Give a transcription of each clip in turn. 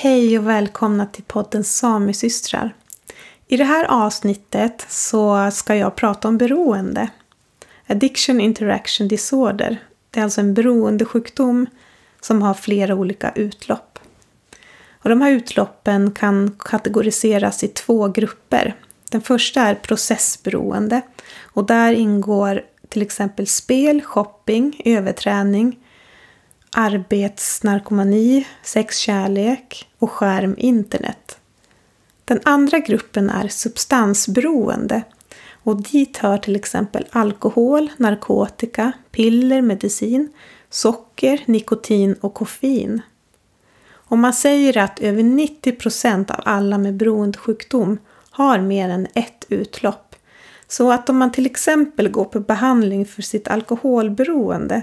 Hej och välkomna till podden Samesystrar. I det här avsnittet så ska jag prata om beroende. Addiction Interaction Disorder. Det är alltså en beroendesjukdom som har flera olika utlopp. Och de här utloppen kan kategoriseras i två grupper. Den första är processberoende och där ingår till exempel spel, shopping, överträning, arbetsnarkomani, sexkärlek och skärm internet. Den andra gruppen är substansberoende och dit hör till exempel alkohol, narkotika, piller, medicin, socker, nikotin och koffein. Och man säger att över 90 procent av alla med beroendesjukdom har mer än ett utlopp. Så att om man till exempel går på behandling för sitt alkoholberoende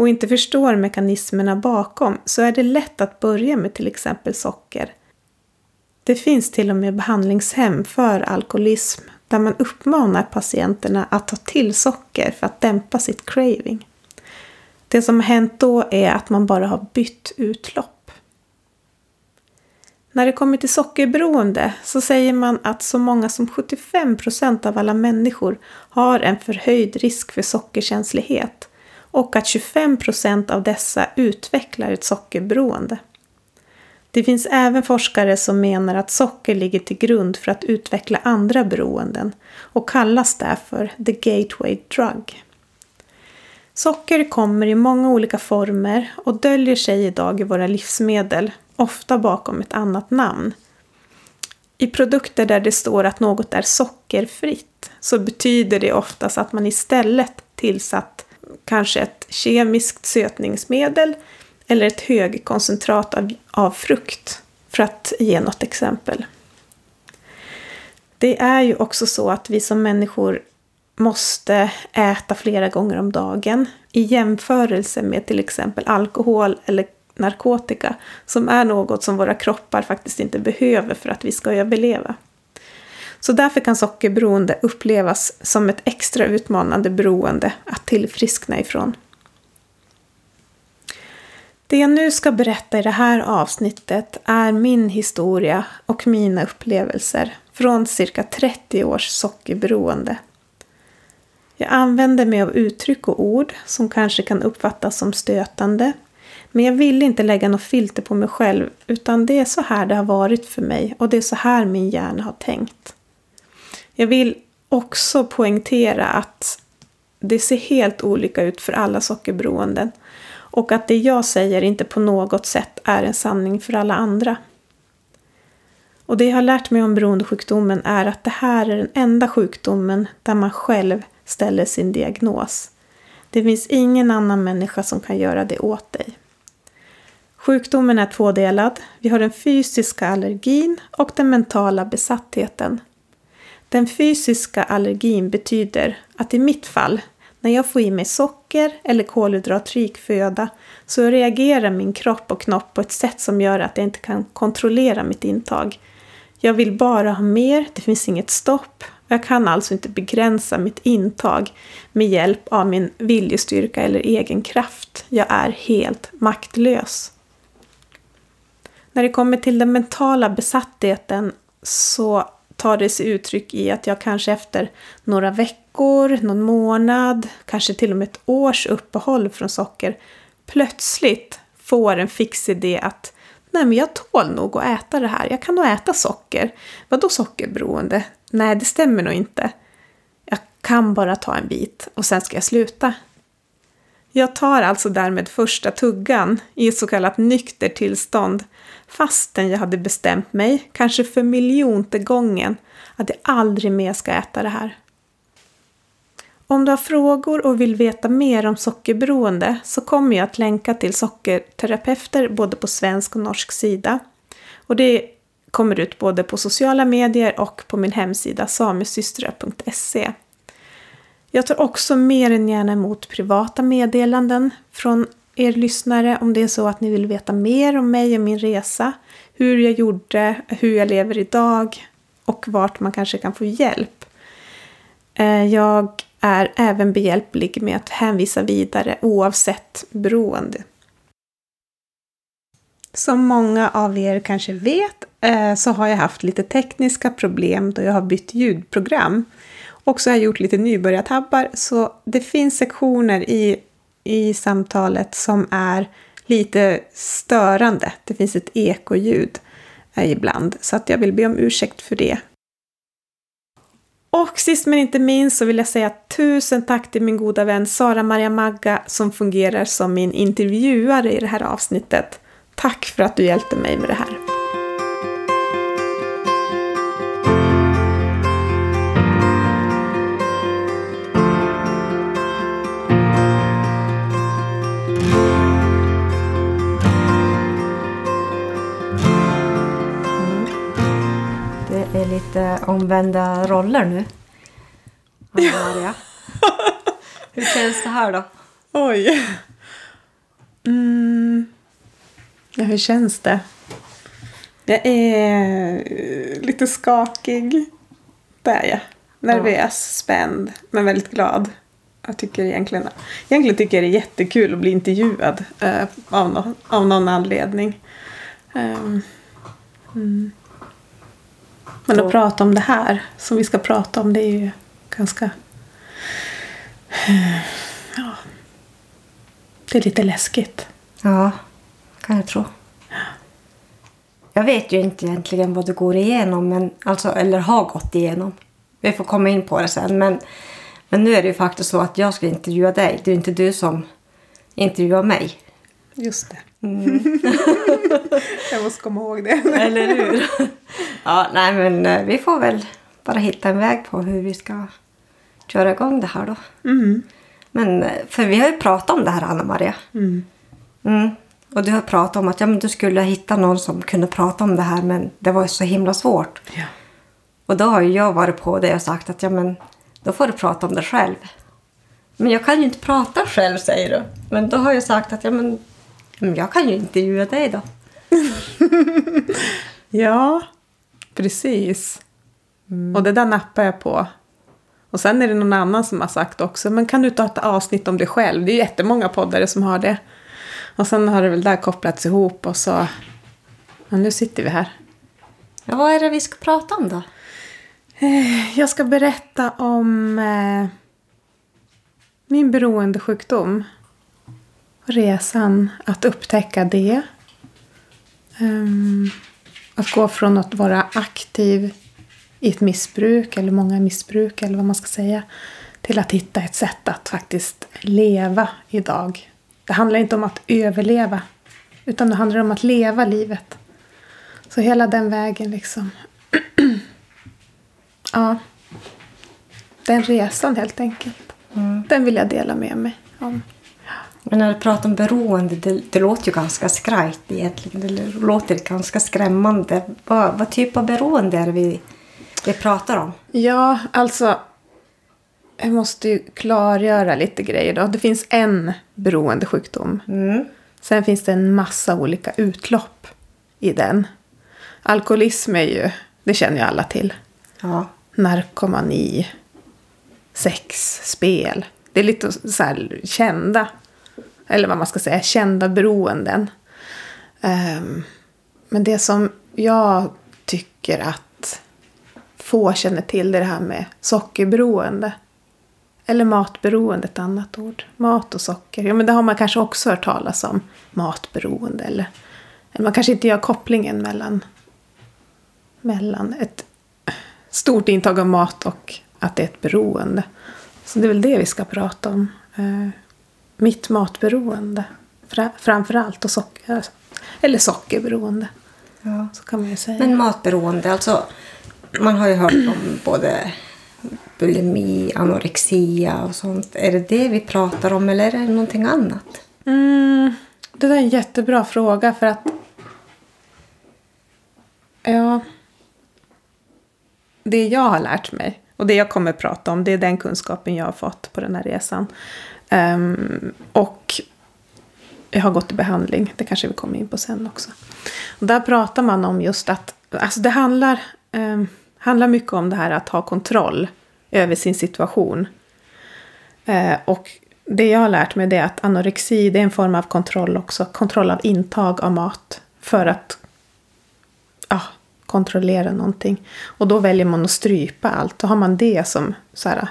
och inte förstår mekanismerna bakom så är det lätt att börja med till exempel socker. Det finns till och med behandlingshem för alkoholism där man uppmanar patienterna att ta till socker för att dämpa sitt craving. Det som har hänt då är att man bara har bytt utlopp. När det kommer till sockerberoende så säger man att så många som 75% av alla människor har en förhöjd risk för sockerkänslighet och att 25 procent av dessa utvecklar ett sockerberoende. Det finns även forskare som menar att socker ligger till grund för att utveckla andra beroenden och kallas därför the gateway drug. Socker kommer i många olika former och döljer sig idag i våra livsmedel, ofta bakom ett annat namn. I produkter där det står att något är sockerfritt så betyder det oftast att man istället tillsatt kanske ett kemiskt sötningsmedel eller ett högkoncentrat av, av frukt, för att ge något exempel. Det är ju också så att vi som människor måste äta flera gånger om dagen i jämförelse med till exempel alkohol eller narkotika som är något som våra kroppar faktiskt inte behöver för att vi ska överleva. Så därför kan sockerberoende upplevas som ett extra utmanande beroende att tillfriskna ifrån. Det jag nu ska berätta i det här avsnittet är min historia och mina upplevelser från cirka 30 års sockerberoende. Jag använder mig av uttryck och ord som kanske kan uppfattas som stötande. Men jag vill inte lägga något filter på mig själv utan det är så här det har varit för mig och det är så här min hjärna har tänkt. Jag vill också poängtera att det ser helt olika ut för alla sockerberoenden och att det jag säger inte på något sätt är en sanning för alla andra. Och det jag har lärt mig om beroendesjukdomen är att det här är den enda sjukdomen där man själv ställer sin diagnos. Det finns ingen annan människa som kan göra det åt dig. Sjukdomen är tvådelad. Vi har den fysiska allergin och den mentala besattheten. Den fysiska allergin betyder att i mitt fall, när jag får i mig socker eller kolhydratrik föda, så reagerar min kropp och knopp på ett sätt som gör att jag inte kan kontrollera mitt intag. Jag vill bara ha mer, det finns inget stopp. Jag kan alltså inte begränsa mitt intag med hjälp av min viljestyrka eller egen kraft. Jag är helt maktlös. När det kommer till den mentala besattheten så tar det sig uttryck i att jag kanske efter några veckor, någon månad, kanske till och med ett års uppehåll från socker plötsligt får en fix idé att nej men jag tål nog att äta det här, jag kan nog äta socker. Vadå sockerberoende? Nej, det stämmer nog inte. Jag kan bara ta en bit och sen ska jag sluta. Jag tar alltså därmed första tuggan i ett så kallat nyktert tillstånd fastän jag hade bestämt mig, kanske för miljonte gången, att jag aldrig mer ska äta det här. Om du har frågor och vill veta mer om sockerberoende så kommer jag att länka till sockerterapeuter både på svensk och norsk sida. Och det kommer ut både på sociala medier och på min hemsida samesystrar.se. Jag tar också mer än gärna emot privata meddelanden från er lyssnare om det är så att ni vill veta mer om mig och min resa, hur jag gjorde, hur jag lever idag och vart man kanske kan få hjälp. Eh, jag är även behjälplig med att hänvisa vidare oavsett beroende. Som många av er kanske vet eh, så har jag haft lite tekniska problem då jag har bytt ljudprogram. Och så har jag gjort lite nybörjartabbar så det finns sektioner i, i samtalet som är lite störande. Det finns ett ekoljud eh, ibland så att jag vill be om ursäkt för det. Och sist men inte minst så vill jag säga tusen tack till min goda vän Sara Maria Magga som fungerar som min intervjuare i det här avsnittet. Tack för att du hjälpte mig med det här. Lite omvända roller nu. Maria. Hur känns det här då? Oj. Mm. Ja, hur känns det? Jag är eh, lite skakig. Det är jag. Nervös, spänd, men väldigt glad. Jag tycker egentligen, egentligen tycker jag det är jättekul att bli intervjuad eh, av, no, av någon anledning. Um, mm. Men att prata om det här som vi ska prata om det är ju ganska... Ja, det är lite läskigt. Ja, kan jag tro. Jag vet ju inte egentligen vad du går igenom, men, alltså, eller har gått igenom. Vi får komma in på det sen. Men, men nu är det ju faktiskt så att jag ska intervjua dig. Det är inte du som intervjuar mig. Just det. Mm. jag måste komma ihåg det. Eller hur? Ja, nej men eh, vi får väl bara hitta en väg på hur vi ska köra igång det här då. Mm. Men, eh, för vi har ju pratat om det här Anna-Maria. Mm. Mm. Och du har pratat om att ja, men du skulle hitta någon som kunde prata om det här men det var så himla svårt. Ja. Och då har ju jag varit på det och sagt att ja men då får du prata om det själv. Men jag kan ju inte prata själv säger du. Men då har jag sagt att ja men, men jag kan ju intervjua dig då. ja, precis. Och det där nappar jag på. Och sen är det någon annan som har sagt också, men kan du ta ett avsnitt om dig själv? Det är jättemånga poddare som har det. Och sen har det väl där kopplats ihop och så... Ja, nu sitter vi här. Ja, vad är det vi ska prata om då? Eh, Jag ska berätta om eh, min beroendesjukdom. Resan att upptäcka det. Ehm, att gå från att vara aktiv i ett missbruk, eller många missbruk, eller vad man ska säga, till att hitta ett sätt att faktiskt leva idag. Det handlar inte om att överleva, utan det handlar om att leva livet. Så hela den vägen liksom. ja. Den resan helt enkelt. Den vill jag dela med mig om. Men när du pratar om beroende, det, det låter ju ganska skrajt egentligen. Det låter ganska skrämmande. Vad, vad typ av beroende är det vi, vi pratar om? Ja, alltså. Jag måste ju klargöra lite grejer då. Det finns en beroendesjukdom. Mm. Sen finns det en massa olika utlopp i den. Alkoholism är ju, det känner ju alla till. Ja. Narkomani, sex, spel. Det är lite så här kända, eller vad man ska säga, kända beroenden. Ehm, men det som jag tycker att få känner till det är det här med sockerberoende. Eller matberoende, ett annat ord. Mat och socker. Ja, men det har man kanske också hört talas om. Matberoende. Eller, eller man kanske inte gör kopplingen mellan, mellan ett stort intag av mat och att det är ett beroende. Så det är väl det vi ska prata om. Ehm, mitt matberoende. Fra, framför allt. Och socker, eller sockerberoende. ja. Så kan man ju säga. Men matberoende, alltså man har ju hört om både bulimi, anorexia och sånt. Är det det vi pratar om eller är det någonting annat? Mm, det där är en jättebra fråga för att... Ja. Det jag har lärt mig och det jag kommer prata om det är den kunskapen jag har fått på den här resan. Um, och jag har gått i behandling, det kanske vi kommer in på sen också. Och där pratar man om just att alltså det handlar, um, handlar mycket om det här att ha kontroll över sin situation. Uh, och det jag har lärt mig det är att anorexi det är en form av kontroll också. Kontroll av intag av mat. för att ja, kontrollera någonting. Och då väljer man att strypa allt. Då har man det som så här,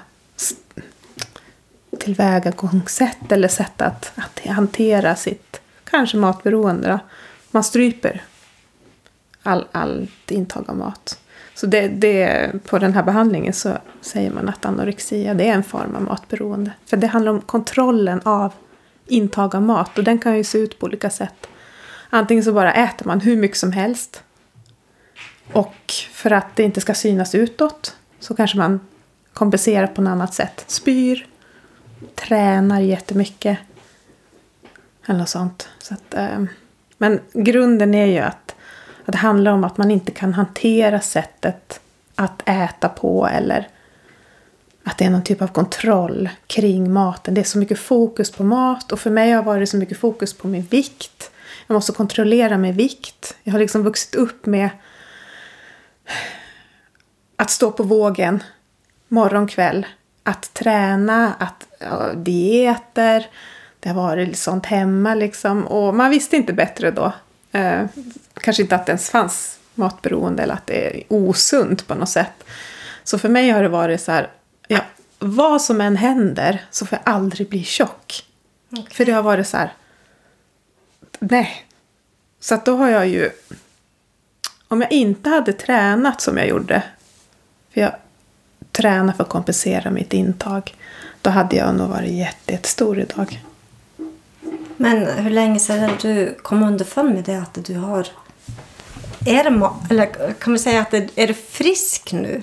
tillvägagångssätt eller sätt att, att hantera sitt kanske matberoende. Då. Man stryper all, allt intag av mat. Så det, det, på den här behandlingen så säger man att anorexia det är en form av matberoende. För det handlar om kontrollen av intag av mat och den kan ju se ut på olika sätt. Antingen så bara äter man hur mycket som helst. Och för att det inte ska synas utåt så kanske man kompenserar på något annat sätt. Spyr, tränar jättemycket. Eller något sånt. Så att, eh, men grunden är ju att, att det handlar om att man inte kan hantera sättet att äta på eller att det är någon typ av kontroll kring maten. Det är så mycket fokus på mat och för mig har det varit så mycket fokus på min vikt. Jag måste kontrollera min vikt. Jag har liksom vuxit upp med att stå på vågen morgon, kväll. Att träna, att ja, dieter. Det har varit sånt hemma liksom. Och man visste inte bättre då. Eh, kanske inte att det ens fanns matberoende eller att det är osunt på något sätt. Så för mig har det varit så här. Ja, vad som än händer så får jag aldrig bli tjock. För det har varit så här. Nej. Så att då har jag ju. Om jag inte hade tränat som jag gjorde. För jag tränar för att kompensera mitt intag. Då hade jag nog varit jätte, jättestor idag. Men hur länge sedan du kom underfund med det att du har... Är det, eller kan vi säga att det, är du frisk nu?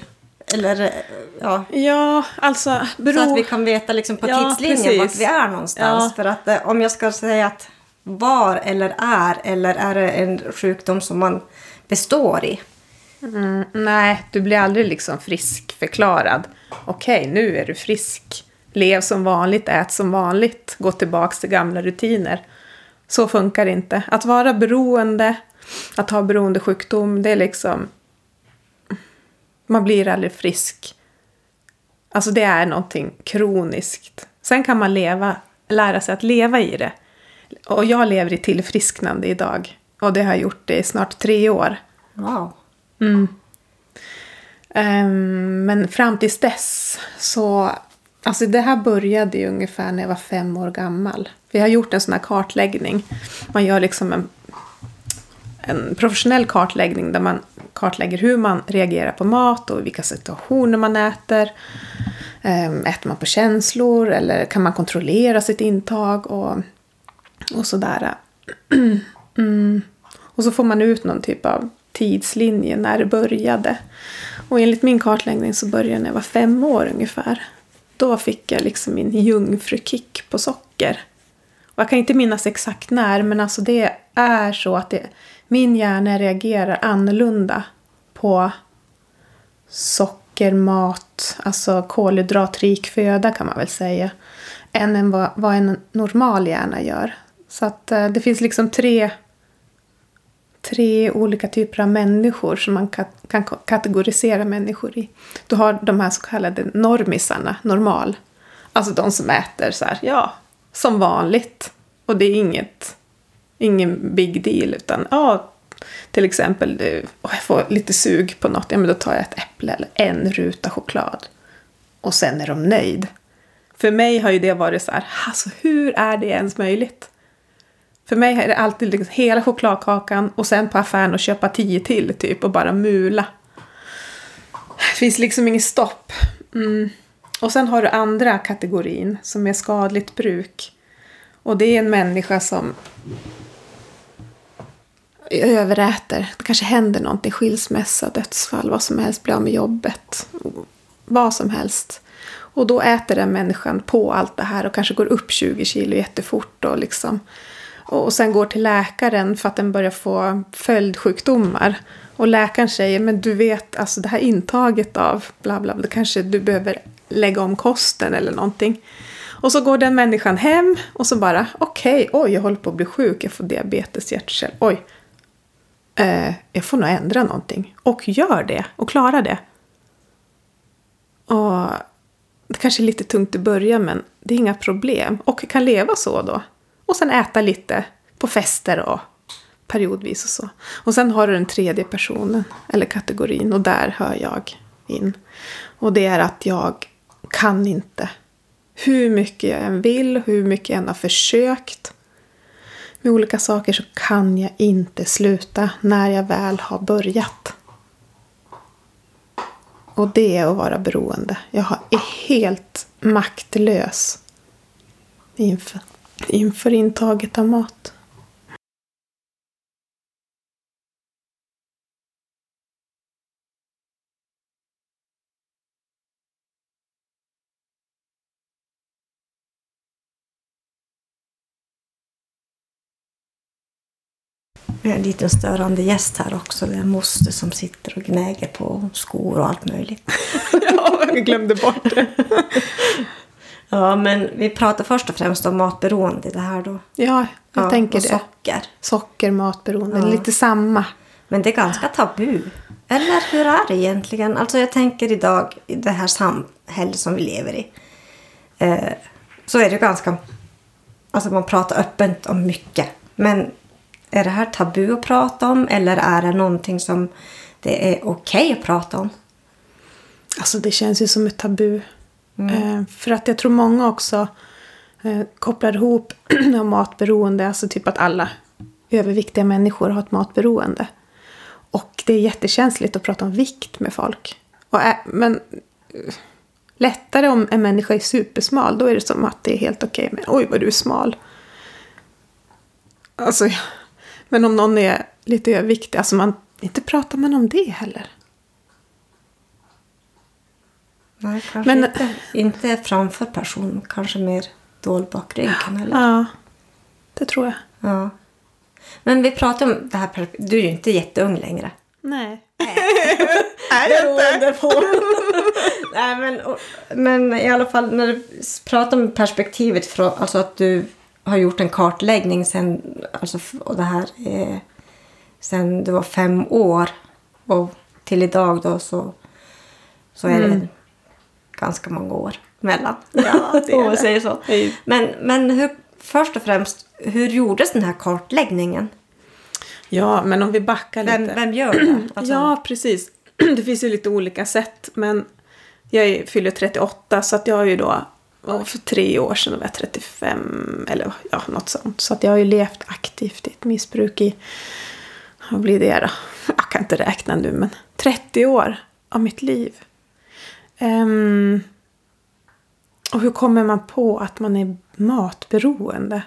Eller ja, Ja, alltså. så Bero... att vi kan veta liksom på Ja, tidslinjen precis. vart vi är någonstans. Ja. För att eh, om jag ska säga att var eller är eller är det en sjukdom som man består i? Mm, nej, du blir aldrig liksom friskförklarad. Okej, nu är du frisk. Lev som vanligt, ät som vanligt, gå tillbaks till gamla rutiner. Så funkar det inte. Att vara beroende, att ha beroendesjukdom, det är liksom... Man blir aldrig frisk. Alltså det är någonting kroniskt. Sen kan man leva, lära sig att leva i det. Och jag lever i tillfrisknande idag. Och det har jag gjort i snart tre år. Wow. Ehm, men fram tills dess så... Alltså det här började ju ungefär när jag var fem år gammal. Vi har gjort en sån här kartläggning. Man gör liksom en, en professionell kartläggning där man kartlägger hur man reagerar på mat och i vilka situationer man äter. Ehm, äter man på känslor eller kan man kontrollera sitt intag och, och sådär. Mm. Och så får man ut någon typ av tidslinje när det började. Och enligt min kartläggning så började när jag var fem år ungefär. Då fick jag liksom min jungfrukick på socker. Och jag kan inte minnas exakt när, men alltså det är så att det, min hjärna reagerar annorlunda på socker, mat, alltså kolhydratrik föda kan man väl säga, än en vad, vad en normal hjärna gör. Så att eh, det finns liksom tre, tre olika typer av människor som man kan, kan kategorisera människor i. Du har de här så kallade normisarna, normal. Alltså de som äter så här, ja, som vanligt. Och det är inget, ingen big deal, utan ja, till exempel, eh, jag får lite sug på något, ja men då tar jag ett äpple eller en ruta choklad. Och sen är de nöjd. För mig har ju det varit så här, alltså hur är det ens möjligt? För mig är det alltid liksom hela chokladkakan och sen på affären och köpa tio till typ och bara mula. Det finns liksom inget stopp. Mm. Och sen har du andra kategorin som är skadligt bruk. Och det är en människa som överäter. Det kanske händer någonting, skilsmässa, dödsfall, vad som helst, blir av med jobbet. Vad som helst. Och då äter den människan på allt det här och kanske går upp 20 kilo jättefort. Och, liksom, och sen går till läkaren för att den börjar få följdsjukdomar. Och läkaren säger, men du vet, alltså det här intaget av bla bla bla, kanske du behöver lägga om kosten eller någonting. Och så går den människan hem och så bara, okej, oj, jag håller på att bli sjuk, jag får diabetes, hjärtkärl, oj. Eh, jag får nog ändra någonting. Och gör det, och klarar det. Och det kanske är lite tungt i början, men det är inga problem. Och kan leva så då. Och sen äta lite på fester och periodvis och så. Och sen har du den tredje personen, eller kategorin, och där hör jag in. Och det är att jag kan inte. Hur mycket jag än vill, hur mycket jag än har försökt med olika saker så kan jag inte sluta när jag väl har börjat. Och det är att vara beroende. Jag är helt maktlös inför, inför intaget av mat. Vi har en liten störande gäst här också. Det är en moster som sitter och gnäger på skor och allt möjligt. ja, jag glömde bort det. ja, men vi pratar först och främst om matberoende det här då. Ja, jag ja, tänker och det. socker. Socker, matberoende, Ja. lite samma. Men det är ganska tabu. Eller hur är det egentligen? Alltså jag tänker idag i det här samhället som vi lever i. Eh, så är det ganska... Alltså man pratar öppet om mycket. Men är det här tabu att prata om? Eller är det någonting som det är okej att prata om? Alltså det känns ju som ett tabu. Mm. Eh, för att jag tror många också eh, kopplar ihop matberoende, alltså typ att alla överviktiga människor har ett matberoende. Och det är jättekänsligt att prata om vikt med folk. Och eh, men lättare om en människa är supersmal, då är det som att det är helt okej. Men oj vad du är smal. Alltså, ja. men om någon är lite överviktig, alltså man, inte pratar man om det heller. Nej, kanske Men- inte, inte framför person. Kanske mer dold bak ryggen. Eller? Ja, det tror jag. Ja. Men vi pratar om det här. Du är ju inte jätteung längre. Nej. Beroende på. Nej, men, och- men i alla fall när du pratar om perspektivet från, alltså att du har gjort en kartläggning sen, alltså, och det här är sen du var fem år och till idag då så, så är det ganska många år mellan. Ja, det är säger så. Men, men hur, först och främst, hur gjordes den här kartläggningen? Ja, men om vi backar lite. Vem, vem gör det? Alltså, Ja, precis. Det finns ju lite olika sätt. Men jag är- fyller 38 så att jag har ju då för tre år sedan var jag 35 eller ja, något sånt. Så att jag har ju levt aktivt i ett missbruk i, vad blir det då? Jag kan inte räkna nu men 30 år av mitt liv. Um, och hur kommer man på att man är matberoende?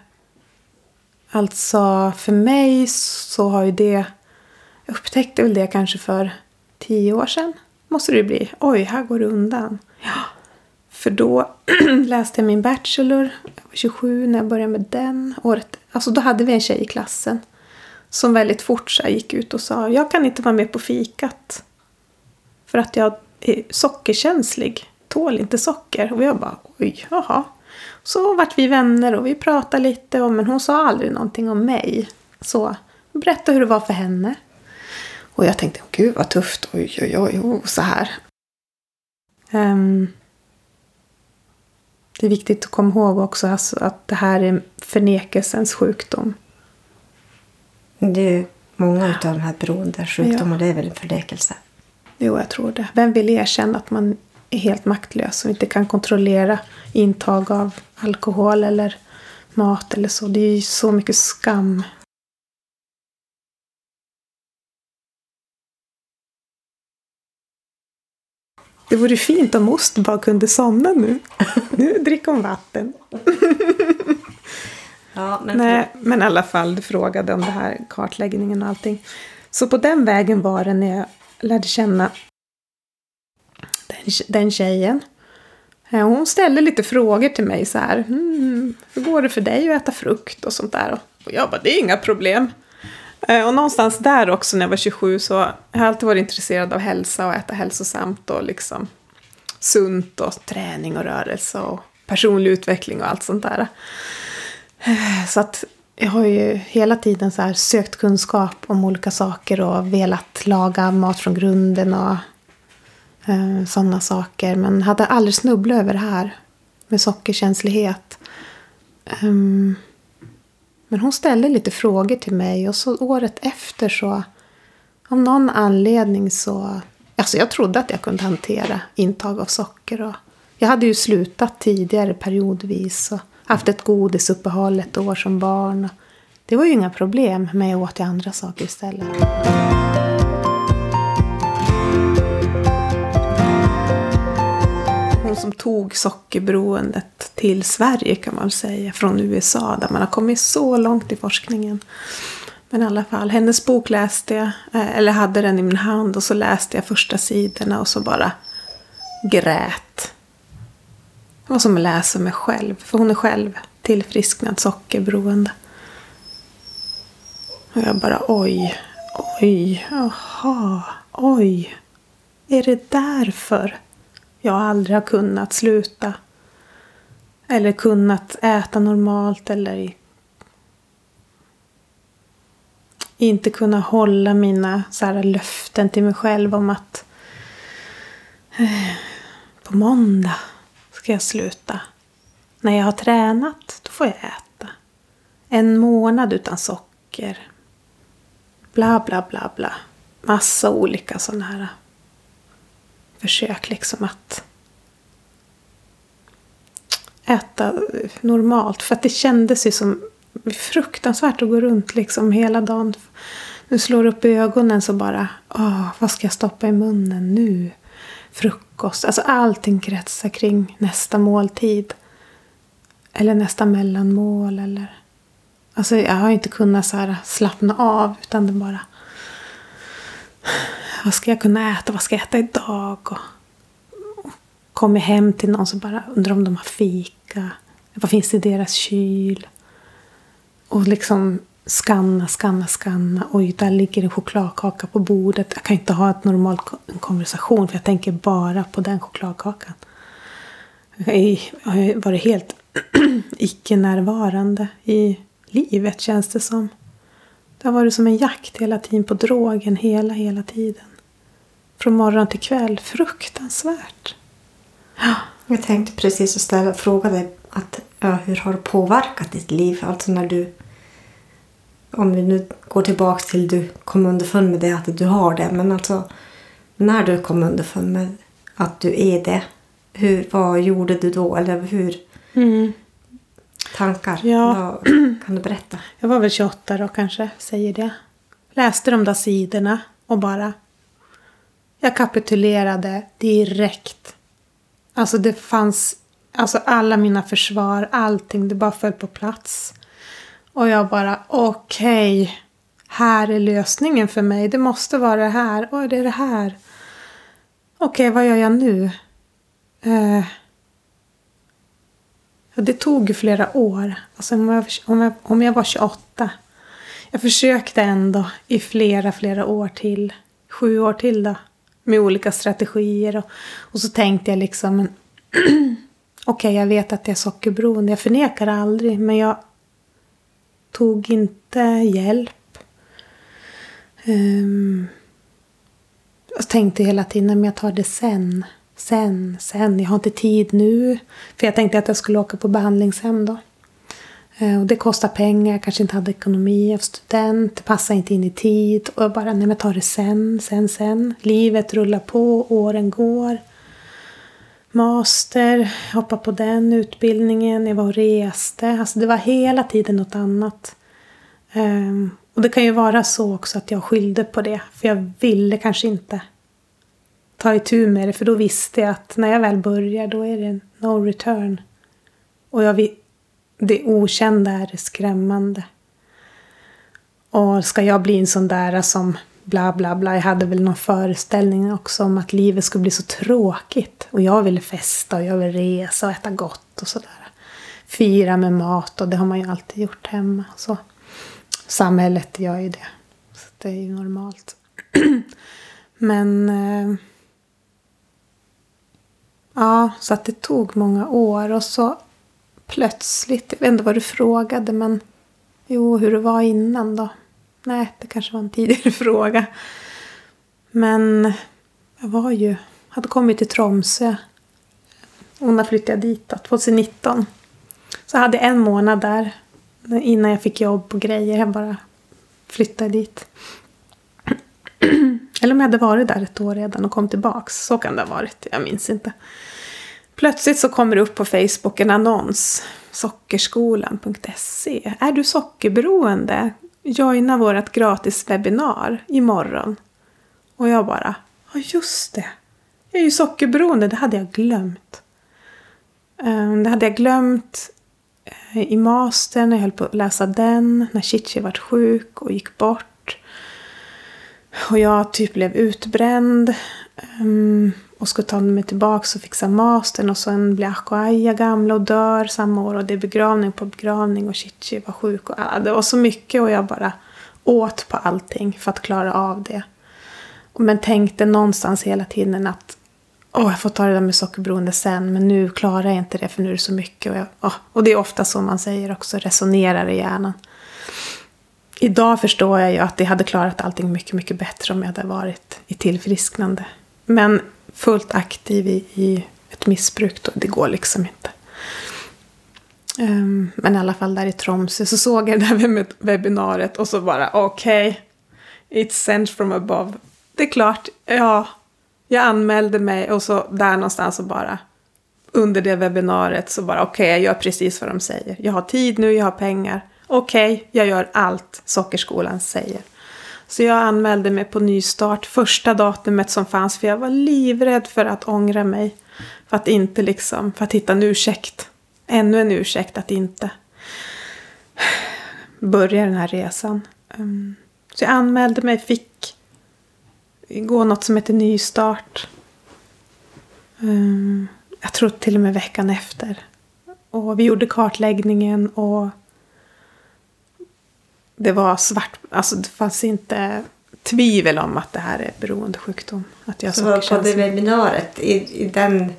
Alltså för mig så har ju det... Jag upptäckte väl det kanske för tio år sedan. Måste det ju bli. Oj, här går det undan. Ja. För då läste jag min Bachelor. Jag var 27 när jag började med den. Året, alltså då hade vi en tjej i klassen. Som väldigt fort så gick ut och sa jag kan inte vara med på fikat. För att jag sockerkänslig. Tål inte socker. Och jag bara oj, jaha. Så vart vi vänner och vi pratade lite. Och, men hon sa aldrig någonting om mig. Så berätta hur det var för henne. Och jag tänkte, gud vad tufft. Oj, oj, oj, oh, så här. Ehm, det är viktigt att komma ihåg också alltså, att det här är förnekelsens sjukdom. Det är ju många av de här beroendesjukdomarna, det är väl en förnekelse. Jo, jag tror det. Vem vill erkänna att man är helt maktlös och inte kan kontrollera intag av alkohol eller mat eller så. Det är ju så mycket skam. Det vore fint om ost bara kunde somna nu. Nu dricker hon vatten. Ja, men Nej, men i alla fall, du frågade om det här kartläggningen och allting. Så på den vägen var det när jag lärde känna den, den tjejen. Eh, hon ställde lite frågor till mig så här. Mm, hur går det för dig att äta frukt och sånt där? Och jag bara, det är inga problem. Eh, och någonstans där också när jag var 27 så har jag alltid varit intresserad av hälsa och äta hälsosamt och liksom sunt och träning och rörelse och personlig utveckling och allt sånt där. Eh, så att jag har ju hela tiden så här sökt kunskap om olika saker och velat laga mat från grunden och eh, sådana saker. Men hade aldrig snubblat över det här med sockerkänslighet. Um, Men hon ställde lite frågor till mig och så året efter så av någon anledning så... Alltså jag trodde att jag kunde hantera intag av socker. Och jag hade ju slutat tidigare periodvis och haft ett godisuppehåll ett år som barn. Det var ju inga problem, men jag åt ju andra saker istället. Hon som tog sockerberoendet till Sverige kan man väl säga, från USA där man har kommit så långt i forskningen. Men i alla fall, hennes bok läste jag, eh, eller hade den i min hand och så läste jag första sidorna och så bara grät. Det var som att läsa mig själv, för hon är själv tillfrisknad sockerberoende. Och jag bara oj, oj, jaha, oj. Är det därför jag aldrig har kunnat sluta? Eller kunnat äta normalt eller inte kunna hålla mina så här, löften till mig själv om att eh, på måndag ska jag sluta. När jag har tränat, då får jag äta. En månad utan socker. Bla, bla, bla, bla. Massa olika sådana här försök liksom att äta normalt. För att det kändes ju som fruktansvärt att gå runt liksom hela dagen. Nu slår upp i ögonen så bara, åh, vad ska jag stoppa i munnen nu? Frukost, alltså allting kretsar kring nästa måltid. Eller nästa mellanmål eller... Alltså jag har inte kunnat så här slappna av utan det bara... Vad ska jag kunna äta? Vad ska jag äta idag? Och, och kommer hem till någon så bara undrar om de har fika. Vad finns det i deras kyl? Och liksom skanna, skanna, skanna. Oj, där ligger en chokladkaka på bordet. Jag kan inte ha ett normalt konversation för jag tänker bara på den chokladkakan. Jag har varit helt icke-närvarande i livet känns det som. Det har varit som en jakt hela tiden på drogen hela, hela tiden. Från morgon till kväll. Fruktansvärt. Ja. Jag tänkte precis att ställa fråga dig att, ja, hur har det påverkat ditt liv? Alltså när du om vi nu går tillbaka till du kom underfund med det att du har det. Men alltså när du kom underfund med att du är det. Hur, vad gjorde du då? Eller hur? Mm. Tankar? Ja. Vad, kan du berätta? Jag var väl 28 då kanske, säger det. Läste de där sidorna och bara... Jag kapitulerade direkt. Alltså det fanns... Alltså alla mina försvar, allting, det bara föll på plats. Och jag bara okej. Okay, här är lösningen för mig. Det måste vara det här. Och det är det här. Okej, okay, vad gör jag nu? Eh, det tog ju flera år. Alltså om jag, om, jag, om jag var 28. Jag försökte ändå i flera, flera år till. Sju år till då. Med olika strategier. Och, och så tänkte jag liksom. Okej, okay, jag vet att jag är sockerberoende. Jag förnekar det aldrig. Men jag tog inte hjälp. Um, jag tänkte hela tiden att jag tar det sen. Sen, sen. Jag har inte tid nu. För jag tänkte att jag skulle åka på behandlingshem då. Ehm, och det kostar pengar. Jag kanske inte hade ekonomi. Jag var student. Det passar inte in i tid. Och jag bara, nej men tar det sen, sen, sen. Livet rullar på. Åren går master, hoppa på den utbildningen, jag var och reste. Alltså det var hela tiden något annat. Um, och det kan ju vara så också att jag skyllde på det. För jag ville kanske inte ta itu med det. För då visste jag att när jag väl börjar då är det no return. Och jag vill, det okända är skrämmande. Och ska jag bli en sån där som bla bla bla. Jag hade väl någon föreställning också om att livet skulle bli så tråkigt. Och jag ville festa och jag ville resa och äta gott och sådär. Fira med mat och det har man ju alltid gjort hemma. Så. Samhället gör ju det. Så det är ju normalt. Men... Eh, ja, så att det tog många år och så plötsligt, jag vet inte vad du frågade men jo, hur det var innan då. Nej, det kanske var en tidigare fråga. Men jag var ju, hade kommit till Tromsö. Och när flyttade jag dit då, 2019. Så jag hade en månad där. Innan jag fick jobb och grejer. Jag bara flyttade dit. Eller om jag hade varit där ett år redan och kom tillbaks. Så kan det ha varit. Jag minns inte. Plötsligt så kommer det upp på Facebook en annons. Sockerskolan.se. Är du sockerberoende? Joina vårt gratis webbinar imorgon. Och jag bara, ja just det. Jag är ju sockerberoende, det hade jag glömt. Ehm, det hade jag glömt eh, i mastern när jag höll på att läsa den. När Chichi vart sjuk och gick bort. Och jag typ blev utbränd. Ehm, och skulle ta mig tillbaka och fixa mastern. Och sen blir Acho gamla och dör samma år. Och det är begravning på begravning och Chichi var sjuk. Och, alla. det var så mycket och jag bara åt på allting för att klara av det. Men tänkte någonstans hela tiden att Åh, jag får ta det där med sockerberoende sen, men nu klarar jag inte det för nu är det så mycket. Och, jag, oh. och det är ofta så man säger också, resonerar i hjärnan. Idag förstår jag ju att det hade klarat allting mycket, mycket bättre om jag hade varit i tillfrisknande. Men fullt aktiv i, i ett missbruk, då, det går liksom inte. Um, men i alla fall där i Tromsö så såg jag det där webbinariet och så bara okej, okay, it's sent from above. Det är klart, ja, jag anmälde mig och så där någonstans så bara under det webbinariet så bara okej, okay, jag gör precis vad de säger. Jag har tid nu, jag har pengar. Okej, okay, jag gör allt Sockerskolan säger. Så jag anmälde mig på nystart första datumet som fanns för jag var livrädd för att ångra mig. För att inte liksom, för att hitta en ursäkt. Ännu en ursäkt att inte börja den här resan. Ehm, så jag anmälde mig, fick gå något som heter nystart. Ehm, jag tror till och med veckan efter. Och vi gjorde kartläggningen och det var svart, alltså det fanns inte tvivel om att det här är beroendesjukdom. Att jag Så på det webbinariet, i, i den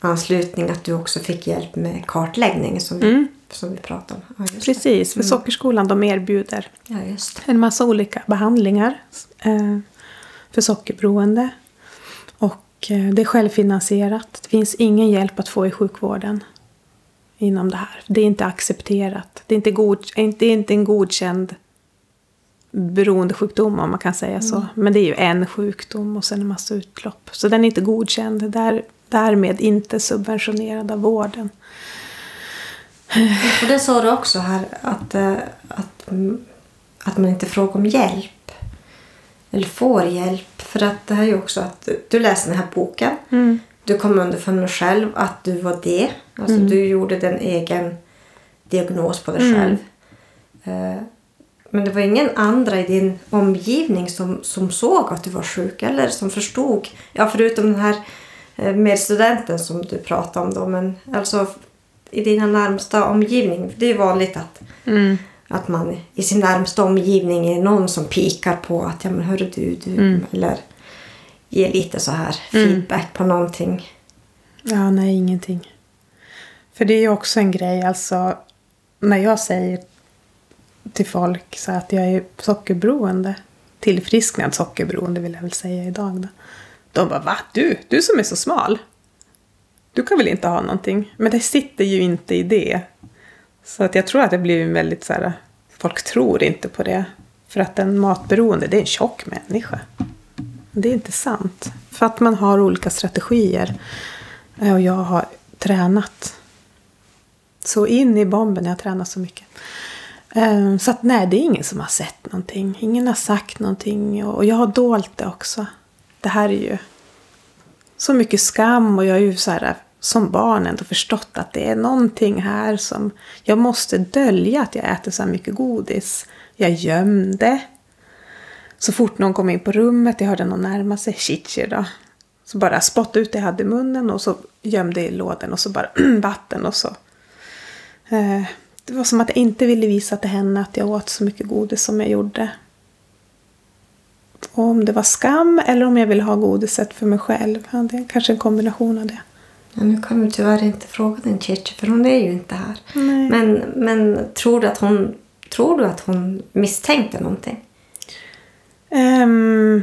anslutning att du också fick hjälp med kartläggning som, mm. som vi pratade om? Ja, Precis, för mm. Sockerskolan de erbjuder ja, en massa olika behandlingar eh, för sockerberoende. Och eh, det är självfinansierat. Det finns ingen hjälp att få i sjukvården inom det här. Det är inte accepterat. Det är inte, god, det är inte en godkänd beroendesjukdom om man kan säga så. Mm. Men det är ju en sjukdom och sen en massa utlopp. Så den är inte godkänd. Där, därmed inte subventionerad av vården. Och det sa du också här att, eh, att, att man inte frågar om hjälp. Eller får hjälp. För att det här är ju också att du läser den här boken. Mm. Du kom underfund med själv att du var det. Alltså mm. du gjorde den egen diagnos på dig mm. själv. Uh, men det var ingen andra i din omgivning som, som såg att du var sjuk eller som förstod. Ja, förutom den här uh, medstudenten som du pratade om då. Men alltså i dina närmsta omgivning. Det är vanligt att, mm. att man i sin närmsta omgivning är någon som pikar på att ja men hörru du, du mm. eller ger lite så här mm. feedback på någonting. Ja, nej ingenting. För det är ju också en grej, alltså när jag säger till folk så att jag är sockerberoende, tillfrisknad sockerberoende vill jag väl säga idag då. De bara, va? Du? Du som är så smal? Du kan väl inte ha någonting? Men det sitter ju inte i det. Så att jag tror att det blir väldigt så här, folk tror inte på det. För att en matberoende, det är en tjock människa. Det är inte sant. För att man har olika strategier. Eh, och jag har tränat så in i bomben. Jag har tränat så mycket. Ehm, så att nej, det är ingen som har sett någonting. Ingen har sagt någonting. Och jag har dolt det också. Det här är ju så mycket skam och jag är ju så här som barn ändå förstått att det är någonting här som jag måste dölja att jag äter så här mycket godis. Jag gömde. Så fort någon kom in på rummet, jag hörde någon närma sig, Chichi då. Så bara spottade ut det jag hade i munnen och så gömde i lådan och så bara vatten och så det var som att jag inte ville visa till henne att jag åt så mycket godis som jag gjorde. Och om det var skam eller om jag ville ha godiset för mig själv. Det är kanske en kombination av det. Ja, nu kan vi tyvärr inte fråga din Chichi för hon är ju inte här. Men, men tror, du att hon, tror du att hon misstänkte någonting? Um,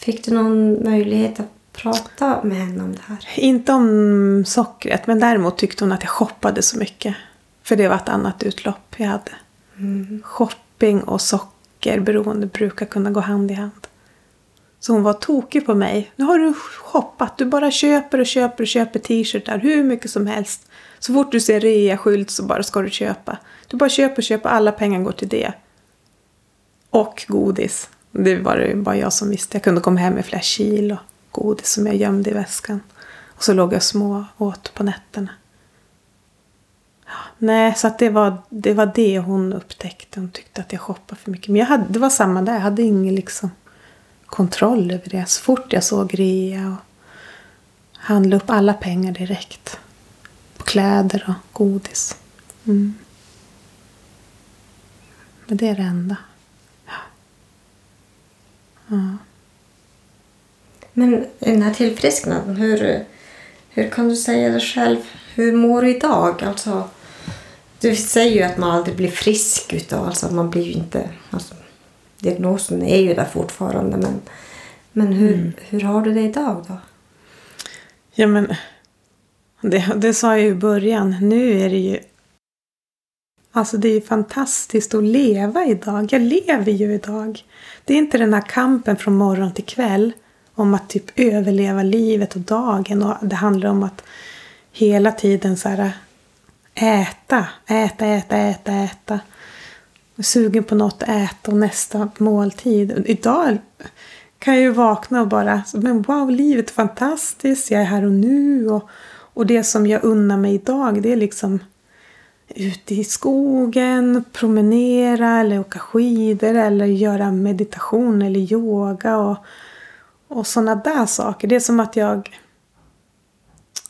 Fick du någon möjlighet att prata med henne om det här? Inte om sockret, men däremot tyckte hon att jag shoppade så mycket. För det var ett annat utlopp jag hade. Shopping och sockerberoende brukar kunna gå hand i hand. Så hon var tokig på mig. Nu har du shoppat. Du bara köper och köper och köper t-shirtar hur mycket som helst. Så fort du ser rea-skylt så bara ska du köpa. Du bara köper och köper. Alla pengar går till det. Och godis. Det var det bara jag som visste. Jag kunde komma hem med flera kilo godis som jag gömde i väskan. Och så låg jag små åt på nätterna. Nej, så att det var, det var det hon upptäckte. Hon tyckte att jag shoppade för mycket. Men jag hade, det var samma där. Jag hade ingen liksom kontroll över det. Så fort jag såg rea och handlade upp alla pengar direkt. På kläder och godis. Mm. Men det är det enda. Ja. Men den här tillfrisknaden, hur, hur kan du säga det själv? Hur mår du idag? Alltså, du säger ju att man aldrig blir frisk utav, alltså man blir ju inte... Alltså, diagnosen är ju där fortfarande men, men hur, hur har du det idag då? Ja men det, det sa jag ju i början. Nu är det ju Alltså det är ju fantastiskt att leva idag. Jag lever ju idag. Det är inte den här kampen från morgon till kväll om att typ överleva livet och dagen. Och det handlar om att hela tiden så här äta, äta, äta, äta, äta. Sugen på något att äta och nästa måltid. Idag kan jag ju vakna och bara, men wow, livet är fantastiskt. Jag är här och nu. Och, och det som jag unnar mig idag, det är liksom ute i skogen, promenera eller åka skidor eller göra meditation eller yoga och, och sådana där saker. Det är som att jag,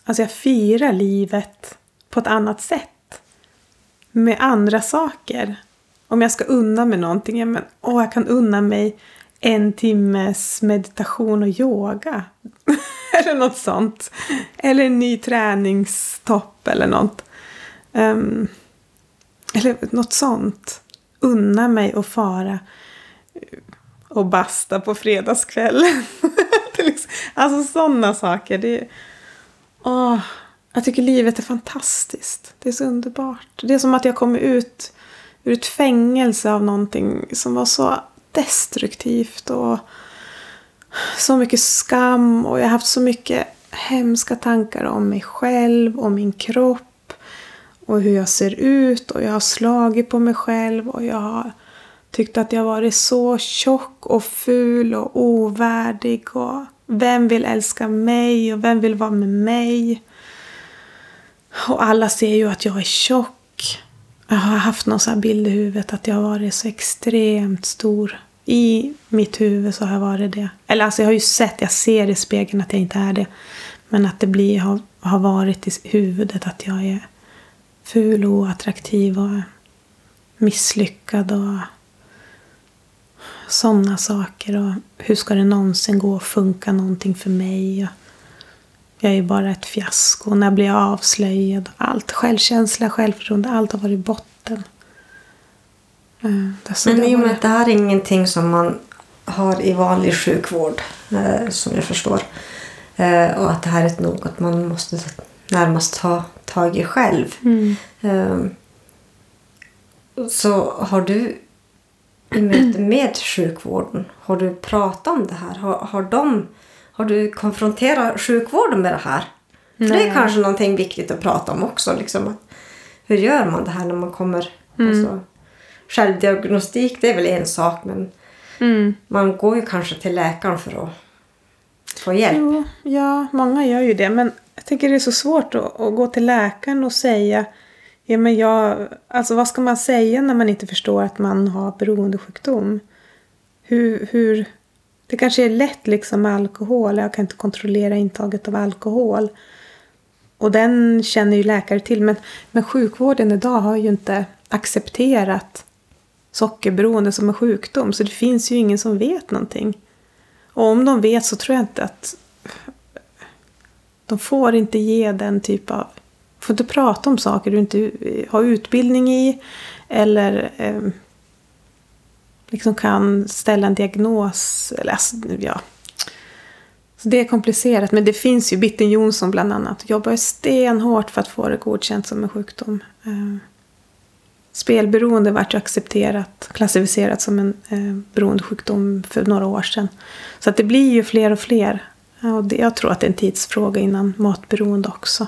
alltså jag firar livet på ett annat sätt. Med andra saker. Om jag ska unna mig någonting, ja, men åh, jag kan unna mig en timmes meditation och yoga. eller något sånt. Eller en ny träningstopp eller något. Um, eller något sånt. Unna mig att fara och basta på fredagskvällen. Liksom- alltså sådana saker. Det, åh, jag tycker livet är fantastiskt. Det är så underbart. Det är som att jag kommer ut ur ett fängelse av någonting som var så destruktivt och så mycket skam och jag har haft så mycket hemska tankar om mig själv, och min kropp och hur jag ser ut och jag har slagit på mig själv och jag har tyckt att jag varit så tjock och ful och ovärdig och vem vill älska mig och vem vill vara med mig? Och alla ser ju att jag är tjock. Jag har haft någon sån här bild i huvudet att jag har varit så extremt stor. I mitt huvud så har jag varit det. Eller alltså jag har ju sett, jag ser i spegeln att jag inte är det. Men att det blir, har, har varit i huvudet att jag är ful och oattraktiv och misslyckad och sådana saker. Och hur ska det någonsin gå att funka någonting för mig? Och jag är bara ett fiasko. När blir jag avslöjad? Allt. Självkänsla, självförtroende, allt har varit botten. Mm, Men i och med att det här är ingenting som man har i vanlig sjukvård, eh, som jag förstår. Eh, och att det här är något man måste närmast ta tag i själv. Mm. Eh, så har du möte med sjukvården, har du pratat om det här? Har, har, de, har du konfronterat sjukvården med det här? För det är kanske någonting viktigt att prata om också. Liksom. Hur gör man det här när man kommer... Mm. Alltså, självdiagnostik det är väl en sak men mm. man går ju kanske till läkaren för att få hjälp. Jo, ja, många gör ju det. Men jag tycker det är så svårt att, att gå till läkaren och säga Ja, men jag, alltså vad ska man säga när man inte förstår att man har beroendesjukdom? Hur, hur, det kanske är lätt liksom med alkohol. Jag kan inte kontrollera intaget av alkohol. Och den känner ju läkare till. Men, men sjukvården idag har ju inte accepterat sockerberoende som en sjukdom. Så det finns ju ingen som vet någonting. Och om de vet så tror jag inte att de får inte ge den typ av får inte prata om saker du inte har utbildning i. Eller eh, liksom kan ställa en diagnos. Eller, alltså, ja. Så det är komplicerat. Men det finns ju Bitten Jonsson bland annat. Jobbar stenhårt för att få det godkänt som en sjukdom. Eh, Spelberoende vart ju accepterat, klassificerat som en eh, beroendesjukdom för några år sedan. Så att det blir ju fler och fler. Och det, jag tror att det är en tidsfråga innan matberoende också.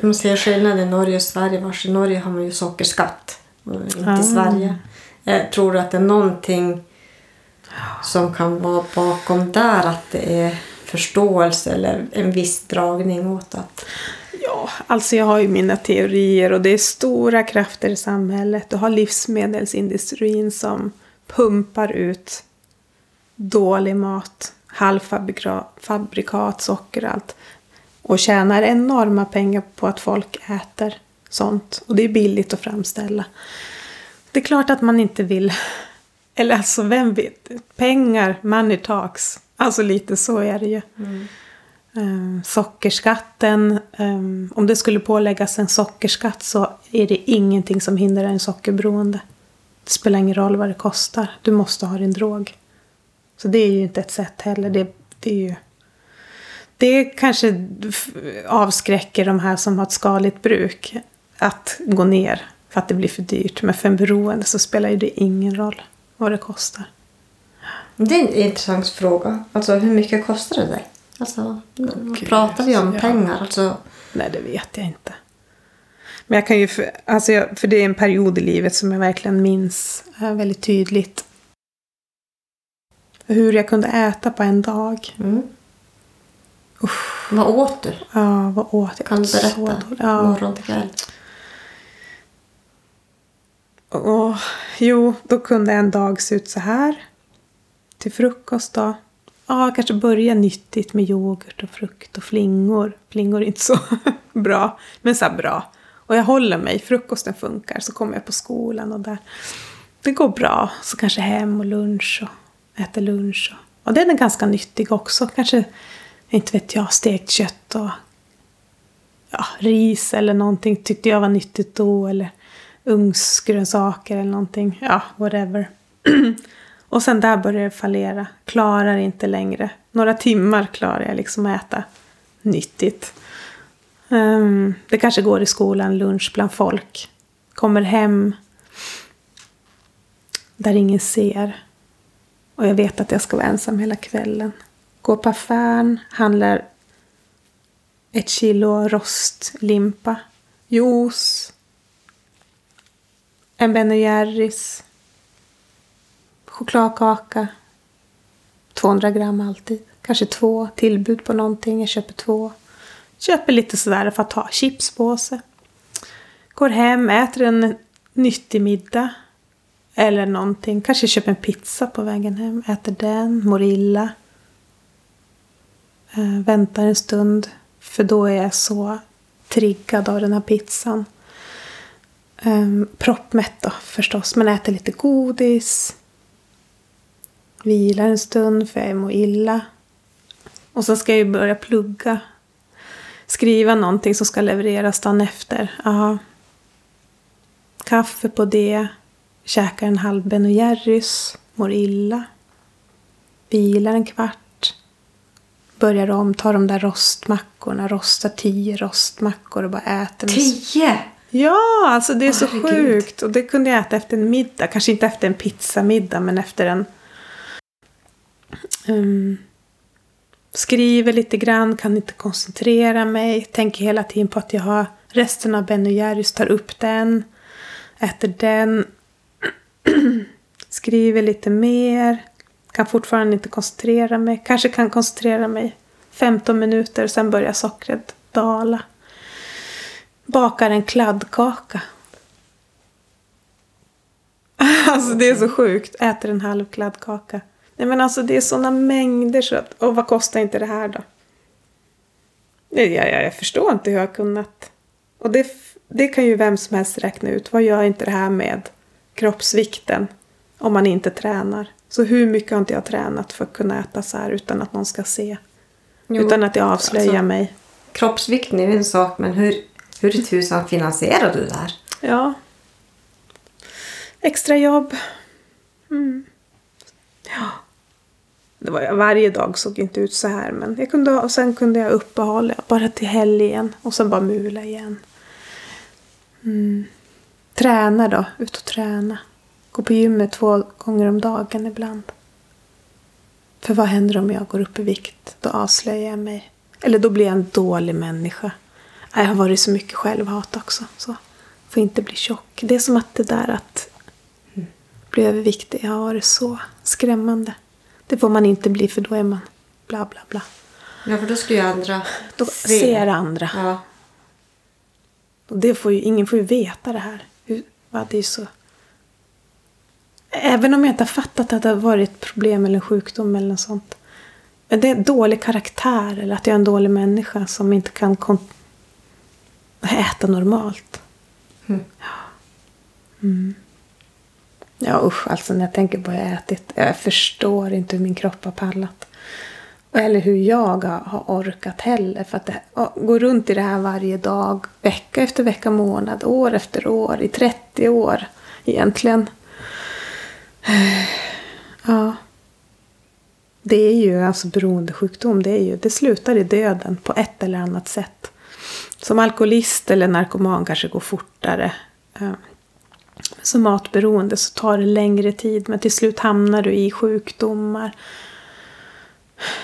Man ser skillnad i Norge och Sverige. Vars I Norge har man ju sockerskatt inte Ah. i Sverige. Jag tror att det är någonting som kan vara bakom där. Att det är förståelse eller en viss dragning åt att... Ja, alltså jag har ju mina teorier och det är stora krafter i samhället. Du har livsmedelsindustrin som pumpar ut dålig mat, halvfabrikat, socker och allt. Och tjänar enorma pengar på att folk äter sånt. Och det är billigt att framställa. Det är klart att man inte vill... Eller alltså, vem vet? Pengar, money talks. Alltså lite så är det ju. Eh, sockerskatten, eh, om det skulle påläggas en sockerskatt så är det ingenting som hindrar en sockerberoende. Det spelar ingen roll vad det kostar. Du måste ha din drog. Så det är ju inte ett sätt heller. Det, det är ju... Det kanske avskräcker de här som har ett skaligt bruk att gå ner för att det blir för dyrt. Men för en beroende så spelar ju det ingen roll vad det kostar. Det är en intressant fråga. Alltså hur mycket kostar det dig? Alltså, Gud, pratar vi om ja. pengar? Alltså, Nej, det vet jag inte. Men jag kan ju, för, alltså jag, för det är en period i livet som jag verkligen minns eh, väldigt tydligt. Hur jag kunde äta på en dag. mm. Vad åt du? Ja, vad åt jag? Kan du berätta? Ja. Morgon till kväll. Och, jo, då kunde en dag se ut så här. Till frukost då. Ja, kanske börja nyttigt med yoghurt och frukt och flingor. Flingor är inte så bra, men så bra. Och jag håller mig, frukosten funkar. Så kommer jag på skolan och där. Det går bra. Så kanske hem och lunch och äter lunch. Och, och den är ganska nyttig också. Kanske, inte vet jag, stekt kött och ja, ris eller någonting tyckte jag var nyttigt då. Eller ugnsgrönsaker eller någonting. Ja, whatever. och sen där började det fallera. Klarar inte längre. Några timmar klarar jag liksom att äta nyttigt. Um, det kanske går i skolan, lunch bland folk. Kommer hem där ingen ser. Och jag vet att jag ska vara ensam hela kvällen. Går på affären, handlar ett kilo rostlimpa, juice, en Ben Jerrys, chokladkaka, 200 gram alltid. Kanske två, tillbud på någonting, jag köper två. Köper lite sådär för att ha chipspåse. Går hem, äter en nyttig middag. Eller någonting. Kanske köper en pizza på vägen hem. Äter den, mår illa. Eh, väntar en stund. För då är jag så triggad av den här pizzan. Um, proppmätt då förstås. Men äter lite godis. Vilar en stund för jag mår illa. Och sen ska jag ju börja plugga. Skriva någonting som ska levereras dagen efter. Aha. Kaffe på det. Käkar en halv Ben Jerrys. Mår illa. Vilar en kvart. Börjar om, tar de där rostmackorna. Rostar tio rostmackor och bara äter. Tio! Ja, alltså det är så Herregud. sjukt. Och det kunde jag äta efter en middag. Kanske inte efter en pizzamiddag, men efter en... Um, skriver lite grann, kan inte koncentrera mig. Tänker hela tiden på att jag har resten av Ben Jerrys, tar upp den. Äter den. skriver lite mer. Kan fortfarande inte koncentrera mig. Kanske kan koncentrera mig 15 minuter, sen börjar sockret dala bakar en kladdkaka. Alltså det är så sjukt. Äter en halv kladdkaka. Nej men alltså det är sådana mängder så att... Och vad kostar inte det här då? Jag, jag, jag förstår inte hur jag har kunnat. Och det, det kan ju vem som helst räkna ut. Vad gör inte det här med kroppsvikten? Om man inte tränar. Så hur mycket har inte jag tränat för att kunna äta så här utan att någon ska se? Jo, utan att jag avslöjar alltså- mig. Kroppsvikten är ju en sak, men hur, hur i tusan finansierar du det här? Ja. Extra jobb. Mm. Ja. Det var, varje dag såg inte ut så här. Men jag kunde, och sen kunde jag uppehålla bara till helgen. Och sen bara mula igen. Mm. Träna då, ut och träna. Gå på gymmet två gånger om dagen ibland. För vad händer om jag går upp i vikt? Då avslöjar jag mig. Eller då blir jag en dålig människa. Jag har varit så mycket självhat också. Så får inte bli tjock. Det är som att det där att bli överviktig har varit så skrämmande. Det får man inte bli för då är man bla bla bla. Ja, för då skulle ju andra Då se. ser andra. Ja. Och det får ju, ingen får ju veta det här. Hur, va, det är så... Även om jag inte har fattat att det har varit problem eller en sjukdom eller något sånt. Det är dålig karaktär eller att jag är en dålig människa som inte kan äta normalt. Mm. Mm. Ja usch, alltså när jag tänker på vad jag har ätit. Jag förstår inte hur min kropp har pallat. Eller hur jag har, orkat heller. För att det, att gå runt i det här varje dag, vecka efter vecka, månad, år efter år, i 30 år egentligen. Ja. Det är ju alltså beroendesjukdom. Det, är ju, det slutar i döden på ett eller annat sätt. Som alkoholist eller narkoman kanske går fortare. Som matberoende så tar det längre tid. Men till slut hamnar du i sjukdomar.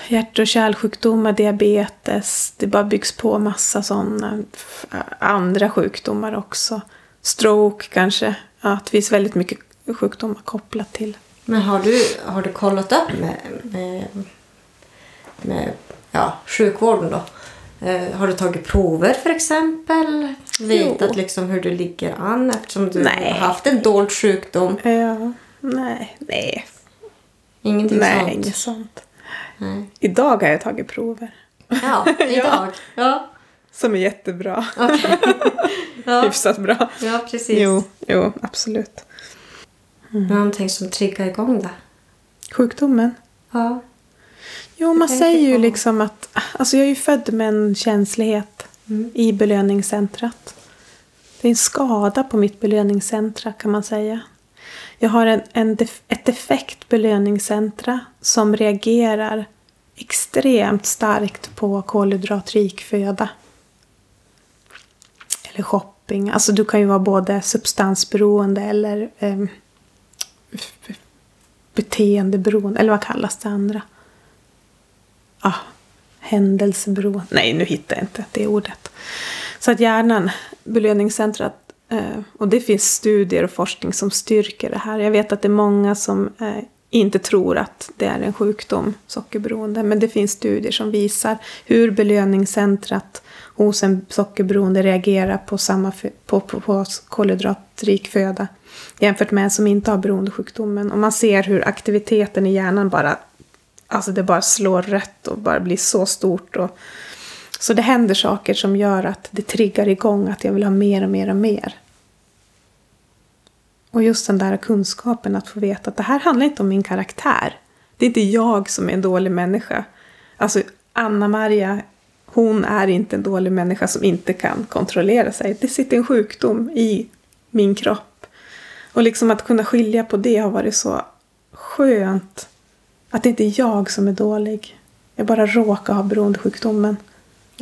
Hjärt och kärlsjukdomar, diabetes. Det bara byggs på massa sådana andra sjukdomar också. Stroke kanske. Ja, det finns väldigt mycket sjukdomar kopplat till. Men har du, har du kollat upp med, med, med ja, sjukvården då? Eh, har du tagit prover för exempel? Vetat liksom hur du ligger an eftersom du Nej. har haft en dold sjukdom? Ja, nej, nej, Ingenting nej, sånt? inget sånt. Nej. Idag har jag tagit prover. Ja, idag. ja. Som är jättebra. okej. ja. Hyfsat bra. ja, precis. Jo, jo, absolut. Någonting som triggar igång det. Sjukdomen? Ja. Jo, man säger ju liksom att... Alltså jag är ju född med en känslighet Mm. i belöningscentrat. Det är en skada på mitt belöningscentra kan man säga. Jag har en, en def, ett defekt belöningscentra som reagerar extremt starkt på kolhydratrik föda. Eller shopping. Alltså du kan ju vara både substansberoende eller eh, beteendeberoende. Eller vad kallas det andra? Ah, händelseberoende. Nej, nu hittar jag inte det ordet. Så att hjärnan, belöningscentrat, eh, och det finns studier och forskning som styrker det här. Jag vet att det är många som eh, inte tror att det är en sjukdom, sockerberoende. Men det finns studier som visar hur belöningscentrat hos en sockerberoende reagerar på, samma, på, på, på kolhydratrik föda jämfört med en som inte har beroendesjukdomen. Och man ser hur aktiviteten i hjärnan bara, alltså det bara slår rött och bara blir så stort. Och, så det händer saker som gör att det triggar igång att jag vill ha mer och mer och mer. Och just den där kunskapen att få veta att det här handlar inte om min karaktär. Det är inte jag som är en dålig människa. Alltså Anna-Maria, hon är inte en dålig människa som inte kan kontrollera sig. Det sitter en sjukdom i min kropp. Och liksom att kunna skilja på det har varit så skönt. Att det inte är jag som är dålig. Jag bara råkar ha beroendesjukdomen.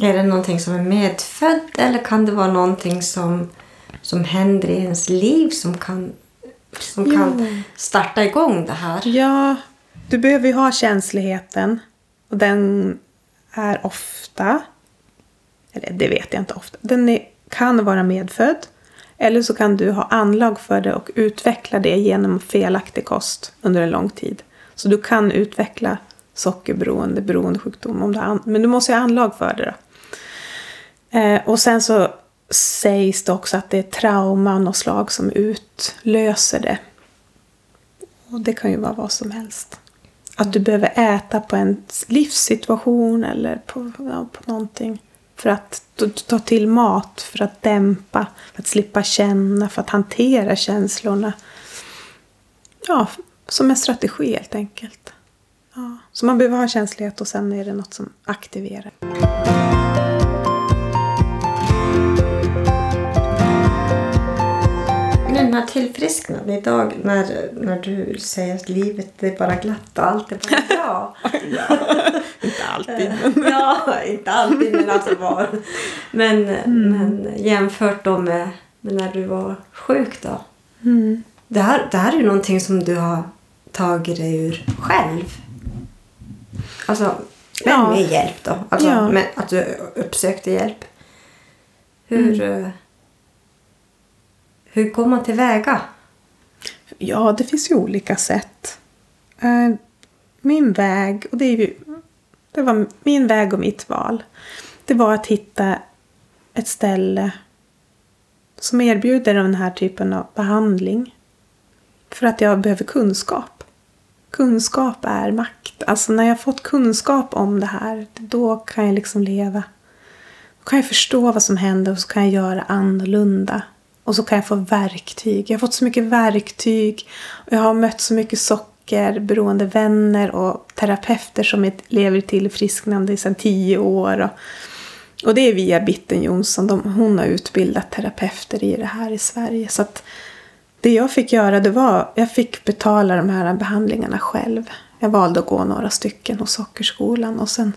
Är det någonting som är medfödd eller kan det vara någonting som, som händer i ens liv som kan, som Ja. kan starta igång det här? Ja, du behöver ju ha känsligheten. Och den är ofta, eller det vet jag inte ofta, den är, kan vara medfödd. Eller så kan du ha anlag för det och utveckla det genom felaktig kost under en lång tid. Så du kan utveckla sockerberoende, beroendesjukdom. Om du har an- men du måste ha anlag för det. Då. Eh, och sen så sägs det också att det är trauma av slag som utlöser det. Och det kan ju vara vad som helst. Att du behöver äta på en livssituation eller på, ja, på någonting. För att ta- ta till mat, för att dämpa, för att slippa känna, för att hantera känslorna. Ja, som en strategi helt enkelt. Ja. Så man behöver ha känslighet och sen är det något som aktiverar. Den här tillfrisknandet idag när, när du säger att livet är bara glatt och allt är bara bra. Inte alltid, men... ja, inte alltid men alltså var. Men, men jämfört då med Men när du var sjuk då? Mm. Det här, det här är ju någonting som du har tagit dig ur själv. Alltså, men Ja. med hjälp då. Alltså, Ja. men att du uppsökte hjälp. Hur, Mm hur går man tillväga? Ja, det finns ju olika sätt. Eh, min väg, och det, är ju, det var min väg och mitt val, det var att hitta ett ställe som erbjuder den här typen av behandling. För att jag behöver kunskap. Kunskap är makt. Alltså när jag fått kunskap om det här, då kan jag liksom leva. Då kan jag förstå vad som händer och så kan jag göra annorlunda. Och så kan jag få verktyg. Jag har fått så mycket verktyg. Och jag har mött så mycket sockerberoende vänner och terapeuter som lever i tillfrisknande sedan tio år. Och, och det är via Bitten Jonsson. De, hon har utbildat terapeuter i det här i Sverige. Så att det jag fick göra det var jag fick betala de här behandlingarna själv. Jag valde att gå några stycken hos Sockerskolan och sen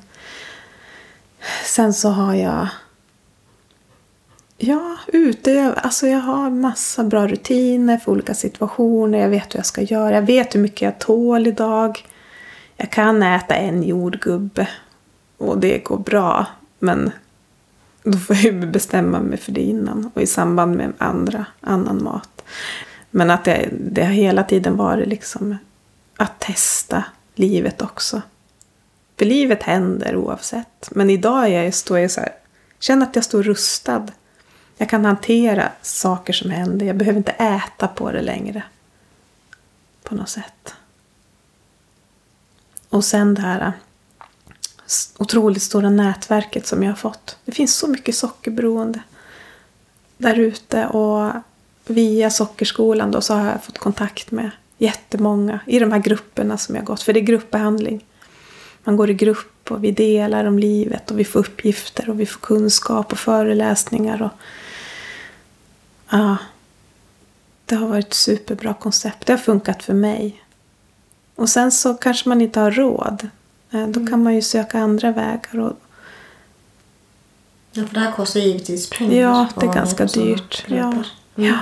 Sen så har jag Ja, utöv, alltså jag har massa bra rutiner för olika situationer. Jag vet hur jag ska göra. Jag vet hur mycket jag tål idag. Jag kan äta en jordgubbe och det går bra. Men då får jag ju bestämma mig för det innan och i samband med andra, annan mat. Men att det, det har hela tiden varit liksom att testa livet också. För livet händer oavsett. Men idag är jag, står jag så här, känner att jag står rustad. Jag kan hantera saker som händer. Jag behöver inte äta på det längre. På något sätt. Och sen det här otroligt stora nätverket som jag har fått. Det finns så mycket sockerberoende där ute och via Sockerskolan då så har jag fått kontakt med jättemånga i de här grupperna som jag har gått. För det är gruppbehandling. Man går i grupp och vi delar om livet och vi får uppgifter och vi får kunskap och föreläsningar. Och, ja, det har varit ett superbra koncept. Det har funkat för mig. Och sen så kanske man inte har råd. Eh, Då kan man ju söka andra vägar. Och, Ja, för det här kostar givetvis pengar. ja, det är ganska dyrt. Ja. klubbar. ja.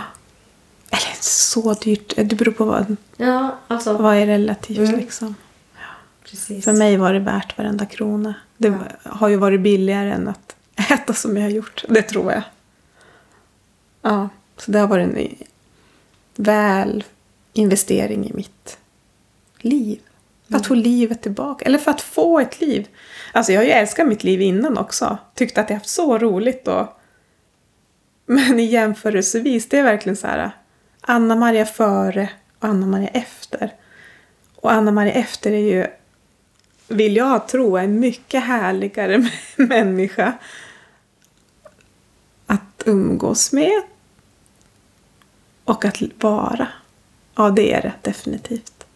Eller så dyrt. Det beror på vad, Ja, alltså. vad är relativt Mm. liksom. Precis. För mig var det värt varenda krona. Det Ja. har ju varit billigare än att äta som jag har gjort. Det tror jag. Ja, så det har varit en väl investering i mitt liv. För att få livet tillbaka. Eller för att få ett liv. Alltså jag har ju älskat mitt liv innan också. Tyckte att jag haft så roligt och Men i jämförelsevis, det är verkligen så här Anna-Maria före och Anna-Maria efter. Och Anna-Maria efter är ju, vill jag tro, en mycket härligare människa att umgås med och att vara. Ja, det är det definitivt.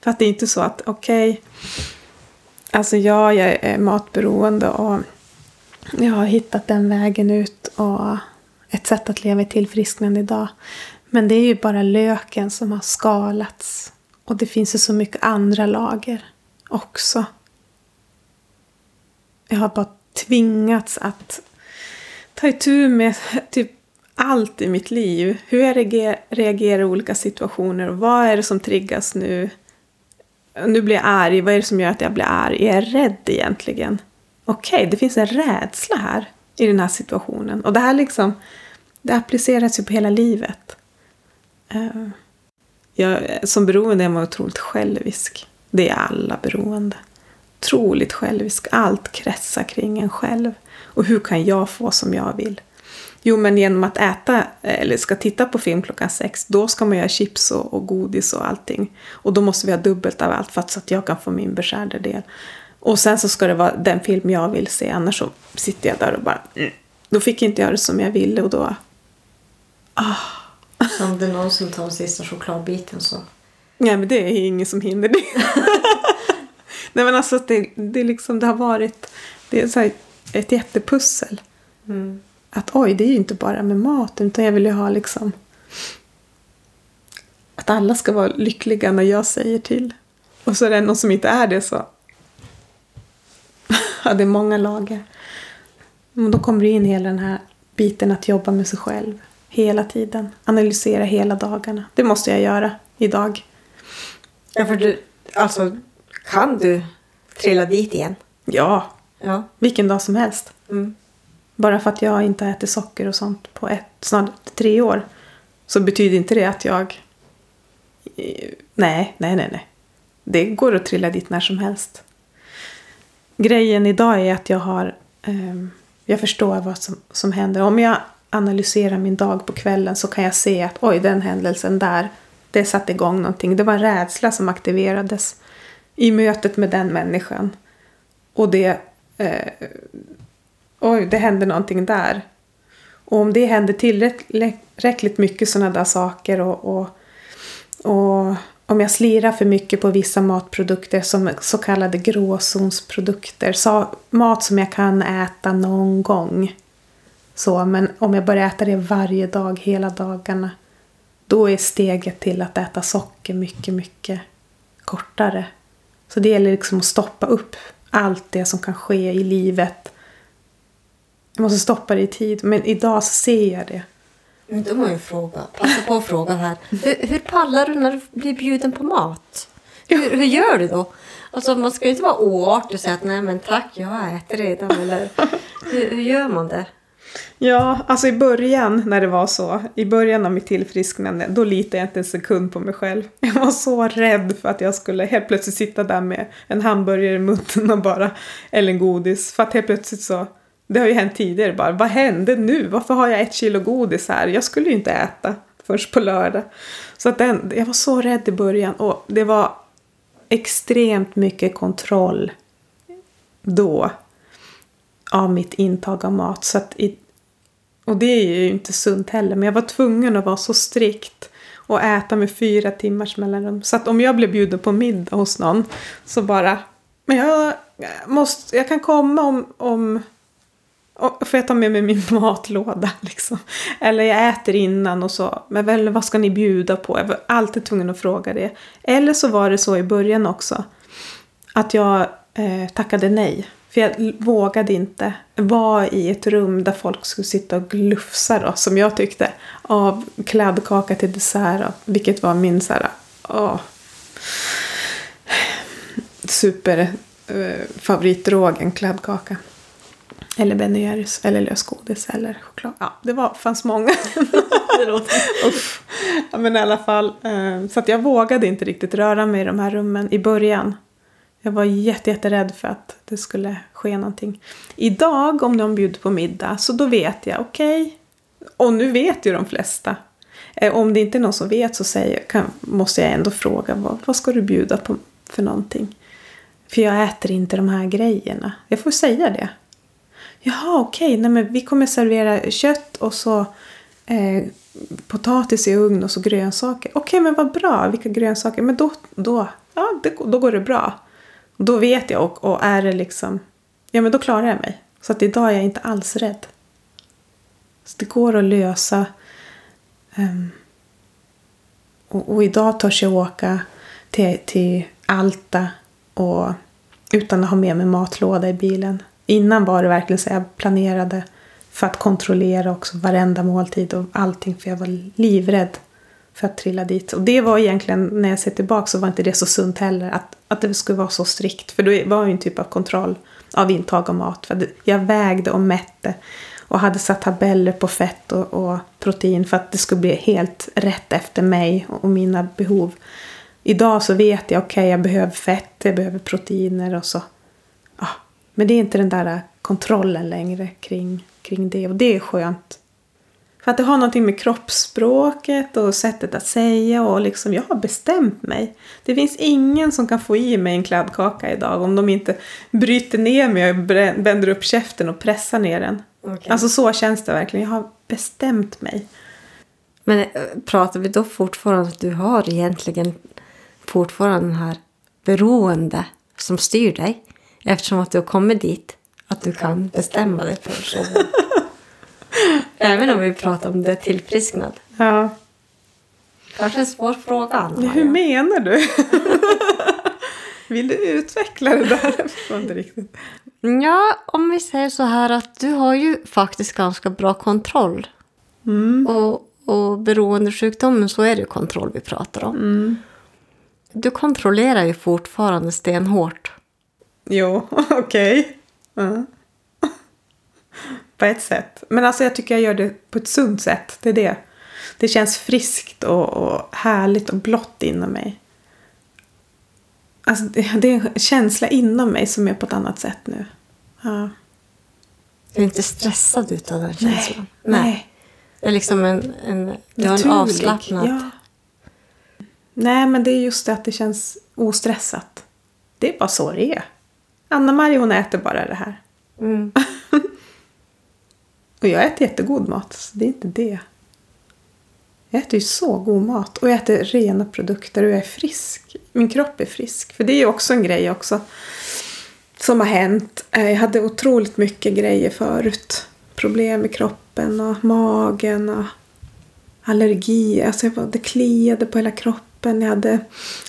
För att det är inte så att, okej, alltså ja, jag är matberoende och jag har hittat den vägen ut och ett sätt att leva i tillfrisknande idag. Men det är ju bara löken som har skalats. Och det finns ju så mycket andra lager också. Jag har bara tvingats att ta itu med typ allt i mitt liv. Hur jag reagerar, reagerar i olika situationer. Vad är det som triggas nu? Nu blir jag arg. Vad är det som gör att jag blir arg? Är jag rädd egentligen? Okej, det finns en rädsla här i den här situationen. Och det här liksom, det appliceras ju på hela livet. Eh, jag, som beroende är man otroligt självisk. Det är alla beroende. Otroligt självisk. Allt kretsar kring en själv. Och hur kan jag få som jag vill? Jo, men genom att äta eller ska titta på film klockan sex, då ska man göra chips och, och godis och allting. Och då måste vi ha dubbelt av allt för att, så att jag kan få min beskärda del. Och sen så ska det vara den film jag vill se, annars så sitter jag där och bara... Mm. Då fick jag inte göra det som jag ville och då... Så om det är någon som tar sista chokladbiten så. Nej, men det är ingen som hinner det. Nej, men alltså det, det, liksom, det har varit... Det är så ett jättepussel. Mm. Att oj, det är ju inte bara med maten, utan jag vill ju ha liksom... Att alla ska vara lyckliga när jag säger till. Och så är det någon som inte är det så... ja, det är många lager. Men då kommer det in hela den här biten att jobba med sig själv hela tiden. Analysera hela dagarna. Det måste jag göra idag. Ja, för du, alltså, kan du trilla dit igen? Ja, Ja. vilken dag som helst. Mm. Bara för att jag inte har ätit socker och sånt på ett, snart tre år så betyder inte det att jag... Eh, nej, nej, nej, nej. Det går att trilla dit när som helst. Grejen idag är att jag har... Eh, jag förstår vad som, som händer. Om jag analyserar min dag på kvällen så kan jag se att oj, den händelsen där, det satte igång någonting. Det var en rädsla som aktiverades i mötet med den människan. Och det... Eh, oj, det hände någonting där. Och om det händer tillräckligt mycket sådana där saker och, och, och om jag slirar för mycket på vissa matprodukter som så kallade gråzonsprodukter, så, mat som jag kan äta någon gång. Så, men om jag börjar äta det varje dag, hela dagarna, då är steget till att äta socker mycket, mycket kortare. Så det gäller liksom att stoppa upp allt det som kan ske i livet. Jag måste stoppa det i tid, men idag så ser jag det. Men då må jag fråga, passa på att fråga här. Hur, hur pallar du när du blir bjuden på mat? Hur, hur gör du då? Alltså man ska ju inte vara oartig och säga att nej men tack, jag äter redan. Eller, hur, hur gör man det? Ja, alltså i början när det var så, i början av mitt tillfrisknande, då litade jag inte en sekund på mig själv. Jag var så rädd för att jag skulle helt plötsligt sitta där med en hamburgare i munnen och bara, eller en godis. För att helt plötsligt så, det har ju hänt tidigare bara, vad hände nu? Varför har jag ett kilo godis här? Jag skulle ju inte äta först på lördag. Så att den, jag var så rädd i början och det var extremt mycket kontroll då av mitt intag av mat. Så att i, och det är ju inte sunt heller, men jag var tvungen att vara så strikt och äta med fyra timmars mellanrum. Så att om jag blev bjuden på middag hos någon så bara, men jag, måste, jag kan komma om, om och får jag ta med mig min matlåda liksom? Eller jag äter innan och så. Men väl, vad ska ni bjuda på? Jag var alltid tvungen att fråga det. Eller så var det så i början också. Att jag eh, tackade nej. För jag vågade inte vara i ett rum där folk skulle sitta och glufsa då, som jag tyckte. Av kladdkaka till dessert, då, vilket var min så här, åh, super eh, favoritdrogen, kladdkaka. Eller Ben Jerrys, eller lösgodis, eller choklad. Ja, det var, fanns många. Ja, men i alla fall, eh, så att jag vågade inte riktigt röra mig i de här rummen i början. Jag var jätte, jätterädd för att det skulle ske någonting. Idag om någon bjuder på middag så då vet jag, okej. Okay. Och nu vet ju de flesta. Eh, om det inte är någon som vet så säger, kan, måste jag ändå fråga vad, vad ska du bjuda på för någonting? För jag äter inte de här grejerna. Jag får säga det. Jaha, okej, okay. Nej, men vi kommer servera kött och så eh, potatis i ugn och så grönsaker. Okej, okay, men vad bra. Vilka grönsaker? Men då, då, ja, det, då går det bra. Då vet jag och, och är det liksom, ja men då klarar jag mig. Så att idag är jag inte alls rädd. Så det går att lösa. Um, och, och, idag törs jag åka till, till Alta och, utan att ha med mig matlåda i bilen. Innan var det verkligen så jag planerade för att kontrollera också varenda måltid och allting för jag var livrädd för att trilla dit. Och det var egentligen, när jag ser tillbaka så var inte det så sunt heller att, att det skulle vara så strikt. För det var ju en typ av kontroll av intag av mat. För jag vägde och mätte och hade satt tabeller på fett och, och protein för att det skulle bli helt rätt efter mig och mina behov. Idag så vet jag, okej okay, jag behöver fett, jag behöver proteiner och så. Men det är inte den där kontrollen längre kring, kring det och det är skönt. För att det har någonting med kroppsspråket och sättet att säga och liksom jag har bestämt mig. Det finns ingen som kan få i mig en kladdkaka idag om de inte bryter ner mig och vänder upp käften och pressar ner den. Okay. Alltså så känns det verkligen. Jag har bestämt mig. Men eh, pratar vi då fortfarande att du har egentligen fortfarande den här beroende som styr dig? Eftersom att du har kommit dit att du kan bestämma dig för så. Även om vi pratar om det tillfrisknad. Ja. Kanske en svår fråga, Anna. Hur menar du? Vill du utveckla det där? Jag förstår inte riktigt. Ja, om vi säger så här att du har ju faktiskt ganska bra kontroll. Mm. Och, och beroendesjukdomen så är det ju kontroll vi pratar om. Mm. Du kontrollerar ju fortfarande stenhårt. Jo, okej. Ja. På ett sätt. Men alltså jag tycker jag gör det på ett sunt sätt. Det är det. Det känns friskt och, och härligt och blått inom mig. Alltså det, är en känsla inom mig som är på ett annat sätt nu. Ja. Du är inte stressad utav den känslan. Nej. Det är liksom en, en, du har en avslappnad... Ja. Nej, men det är just det att det känns ostressat. Det är bara så det är. Anna-Maria hon äter bara det här. Mm. Och jag äter jättegod mat, så det är inte det. Jag äter ju så god mat och jag äter rena produkter och jag är frisk. Min kropp är frisk. För det är ju också en grej också som har hänt. Eh, Jag hade otroligt mycket grejer förut. Problem i kroppen och magen och allergi. Alltså jag var, det kliade på hela kroppen. Jag hade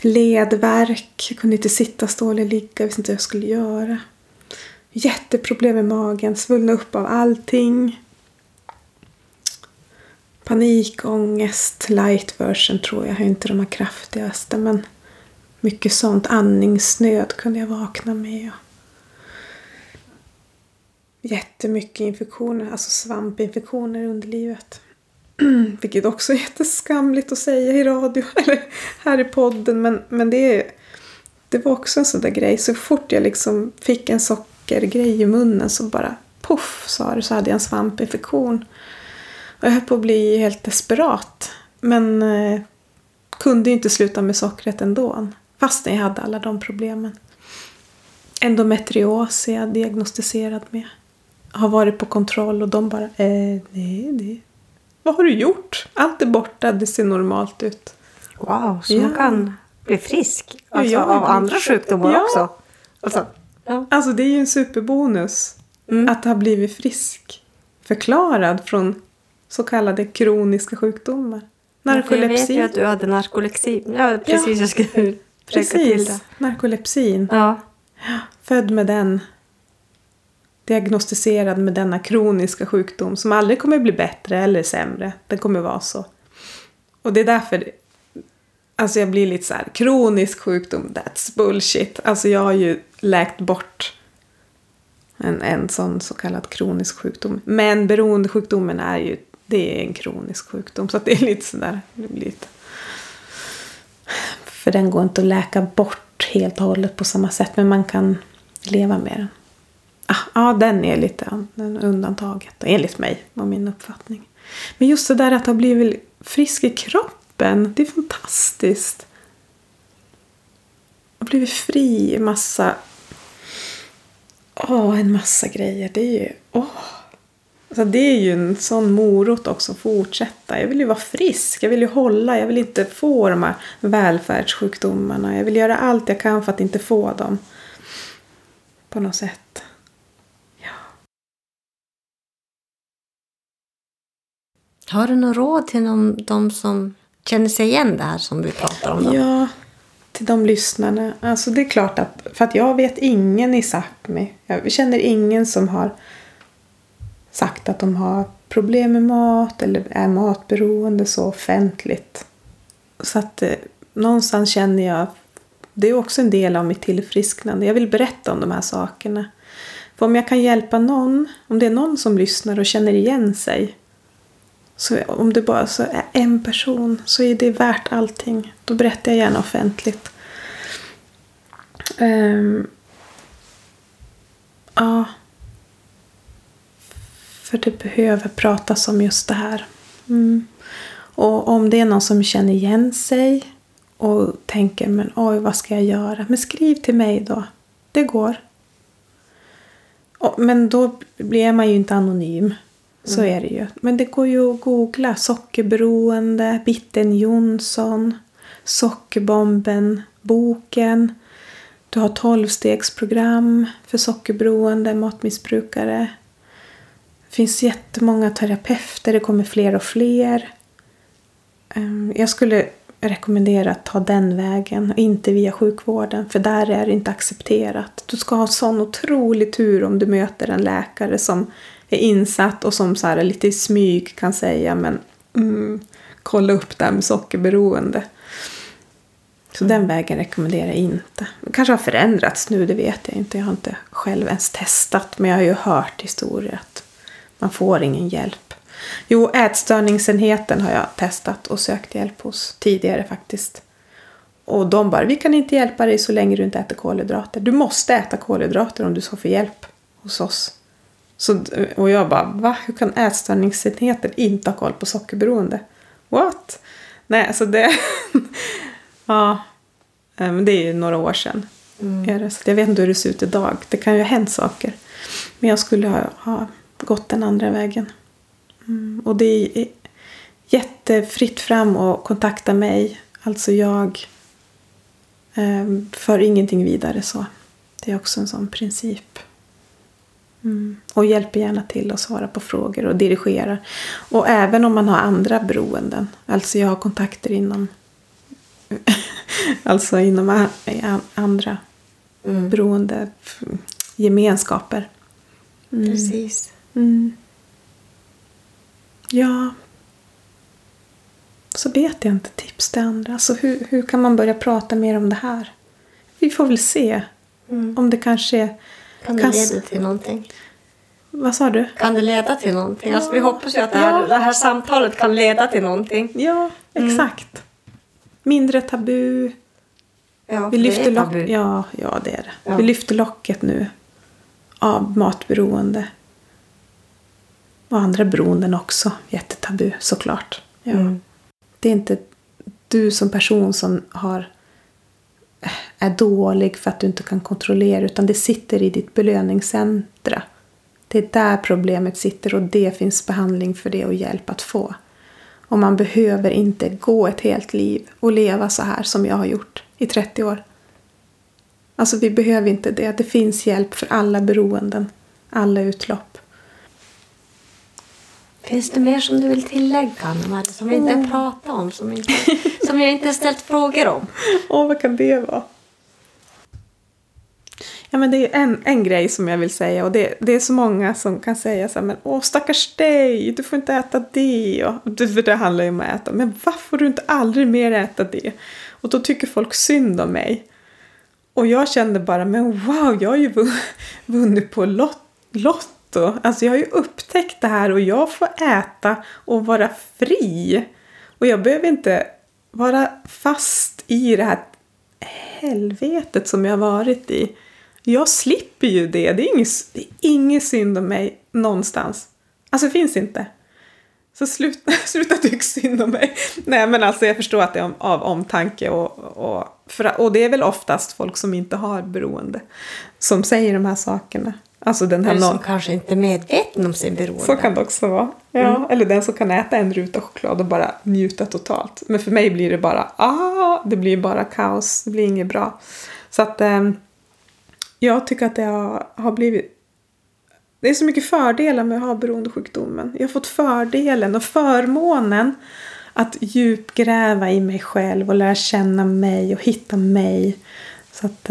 ledvärk. Jag kunde inte sitta, stå eller ligga. Jag visste inte vad jag skulle göra. Jätteproblem med magen. Svullna upp av allting. Panikångest, light version tror jag. Jag har inte de här kraftigaste men mycket sånt. Andningsnöd kunde jag vakna med. Jättemycket infektioner, alltså svampinfektioner i underlivet. Vilket också är jätteskamligt att säga i radio eller här i podden. Men, men det, det var också en sån där grej. Så fort jag liksom fick en sockergrej i munnen så bara poff sa det så hade jag en svampinfektion. Och jag höll på att bli helt desperat. Men eh, kunde ju inte sluta med sockret ändå. Fastän jag hade alla de problemen. Endometrios är jag diagnostiserad med. Har varit på kontroll och de bara, eh, nej, det... Vad har du gjort? Allt är borta, det ser normalt ut. Wow, så Ja. man kan bli frisk alltså, Ja, av andra sjukdomar ja. också. Alltså. Alltså det är ju en superbonus Mm. att ha blivit frisk. Förklarad från så kallade kroniska sjukdomar. Jag vet Narkolepsi. ju att du hade narkolepsi. Ja, precis. Jag skulle Precis, narkolepsin. Ja. Född med den. Diagnostiserad med denna kroniska sjukdom som aldrig kommer bli bättre eller sämre. Den kommer vara så. Och det är därför alltså jag blir lite så här kronisk sjukdom, that's bullshit. Alltså jag har ju läkt bort en, en sån så kallad kronisk sjukdom. Men beroendesjukdomen är ju det är en kronisk sjukdom. Så att det är lite sådär. Det blir lite... För den går inte att läka bort helt och hållet på samma sätt. Men man kan leva med den. Ah, ja, den är lite undantaget. Enligt mig och min uppfattning. Men just det där att ha blivit frisk i kroppen. Det är fantastiskt. Och blivit fri i massa... Åh, en massa grejer. Det är ju... Åh. Alltså det är ju en sån morot också att fortsätta. Jag vill ju vara frisk. Jag vill ju hålla. Jag vill inte få de här välfärdssjukdomarna. Jag vill göra allt jag kan för att inte få dem. På något sätt. Har du något råd till de, de som känner sig igen det här som vi pratar om? Då? Ja, till de lyssnarna. Alltså det är klart att, för att jag vet ingen i Sápmi. Jag känner ingen som har sagt att de har problem med mat eller är matberoende så offentligt. Så att eh, någonstans känner jag, det är också en del av mitt tillfrisknande. Jag vill berätta om de här sakerna. För om jag kan hjälpa någon, om det är någon som lyssnar och känner igen sig. Så om det bara så är en person så är det värt allting. Då berättar jag gärna offentligt. Um, ja. För det behöver pratas om just det här. Mm. Och om det är någon som känner igen sig och tänker men oj vad ska jag göra? Men skriv till mig då. Det går. Och, men då blir man ju inte anonym. Så är det ju. Men det går ju att googla. Sockerberoende, Bitten Jonsson, Sockerbomben, boken. Du har tolvstegsprogram för sockerberoende, matmissbrukare. Det finns jättemånga terapeuter, det kommer fler och fler. Ehm, Jag skulle rekommendera att ta den vägen och inte via sjukvården. För där är det inte accepterat. Du ska ha sån otrolig tur om du möter en läkare som är insatt och som så här lite i smyg kan säga men mm, kolla upp det här med sockerberoende. Så den vägen rekommenderar jag inte. Det kanske har förändrats nu, det vet jag inte. Jag har inte själv ens testat. Men jag har ju hört historier att man får ingen hjälp. Jo, ätstörningsenheten har jag testat och sökt hjälp hos tidigare faktiskt. Och de bara, vi kan inte hjälpa dig så länge du inte äter kolhydrater. Du måste äta kolhydrater om du ska få hjälp hos oss. Så, och jag bara, va? Hur kan ätstörningsenheten inte ha koll på sockerberoende? What? Nej, alltså det... ja, men det är ju några år sedan. Mm. Så jag vet inte hur det ser ut idag. Det kan ju ha hänt saker. Men jag skulle ha, ha gått den andra vägen. Mm. Och det är jättefritt fram att kontakta mig. Alltså jag eh, för ingenting vidare så. Det är också en sån princip. Mm. Och hjälper gärna till att svara på frågor och dirigera. Och även om man har andra beroenden. Alltså jag har kontakter inom alltså inom andra mm. beroende gemenskaper. Mm. Precis. Mm. Ja. Så vet jag inte tips till andra. Alltså hur, hur kan man börja prata mer om det här? Vi får väl se. Mm. Om det kanske kan det leda till någonting? Vad sa du? Kan det leda till någonting? Alltså, vi hoppas ju att det här, ja. det här samtalet kan leda till någonting. Ja, mm. exakt. Mm. Mindre tabu. Ja, vi lyfter det är tabu. Ja, ja, det är det. Ja. Vi lyfter locket nu av matberoende. Och andra beroenden också. Jättetabu såklart. Ja. Mm. Det är inte du som person som har är dålig för att du inte kan kontrollera utan det sitter i ditt belöningscentra. Det är där problemet sitter och det finns behandling för det och hjälp att få. Och man behöver inte gå ett helt liv och leva så här som jag har gjort i 30 år. Alltså vi behöver inte det. Det finns hjälp för alla beroenden, alla utlopp. Finns det mer som du vill tillägga, Anna, som vi inte har pratat om, som, inte, som jag inte har ställt frågor om? Åh, vad kan det vara? Ja, men det är en, en grej som jag vill säga och det, det är så många som kan säga så här, men åh stackars dig, du får inte äta det. Och, för det handlar ju om att äta. Men varför får du inte aldrig mer äta det? Och då tycker folk synd om mig. Och jag kände bara, men wow, jag har ju vunnit på lot, Lotto. Alltså jag har ju upptäckt det här och jag får äta och vara fri. Och jag behöver inte vara fast i det här helvetet som jag har varit i. Jag slipper ju det. Det är ingen, det är ingen synd om mig någonstans. Alltså det finns inte. Så sluta, sluta tycka synd om mig. Nej men alltså jag förstår att det är av omtanke och, och, för, och det är väl oftast folk som inte har beroende som säger de här sakerna. Alltså den här eller som någon... kanske inte är medveten om sin beroende. Så kan det också vara. Ja. Mm. Eller den som kan äta en ruta choklad och bara njuta totalt. Men för mig blir det bara, ah, det blir bara kaos, det blir inget bra. Så att eh, jag tycker att det har, har blivit det är så mycket fördelar med att ha beroendesjukdomen. Jag har fått fördelen och förmånen att djupgräva i mig själv och lära känna mig och hitta mig. Så att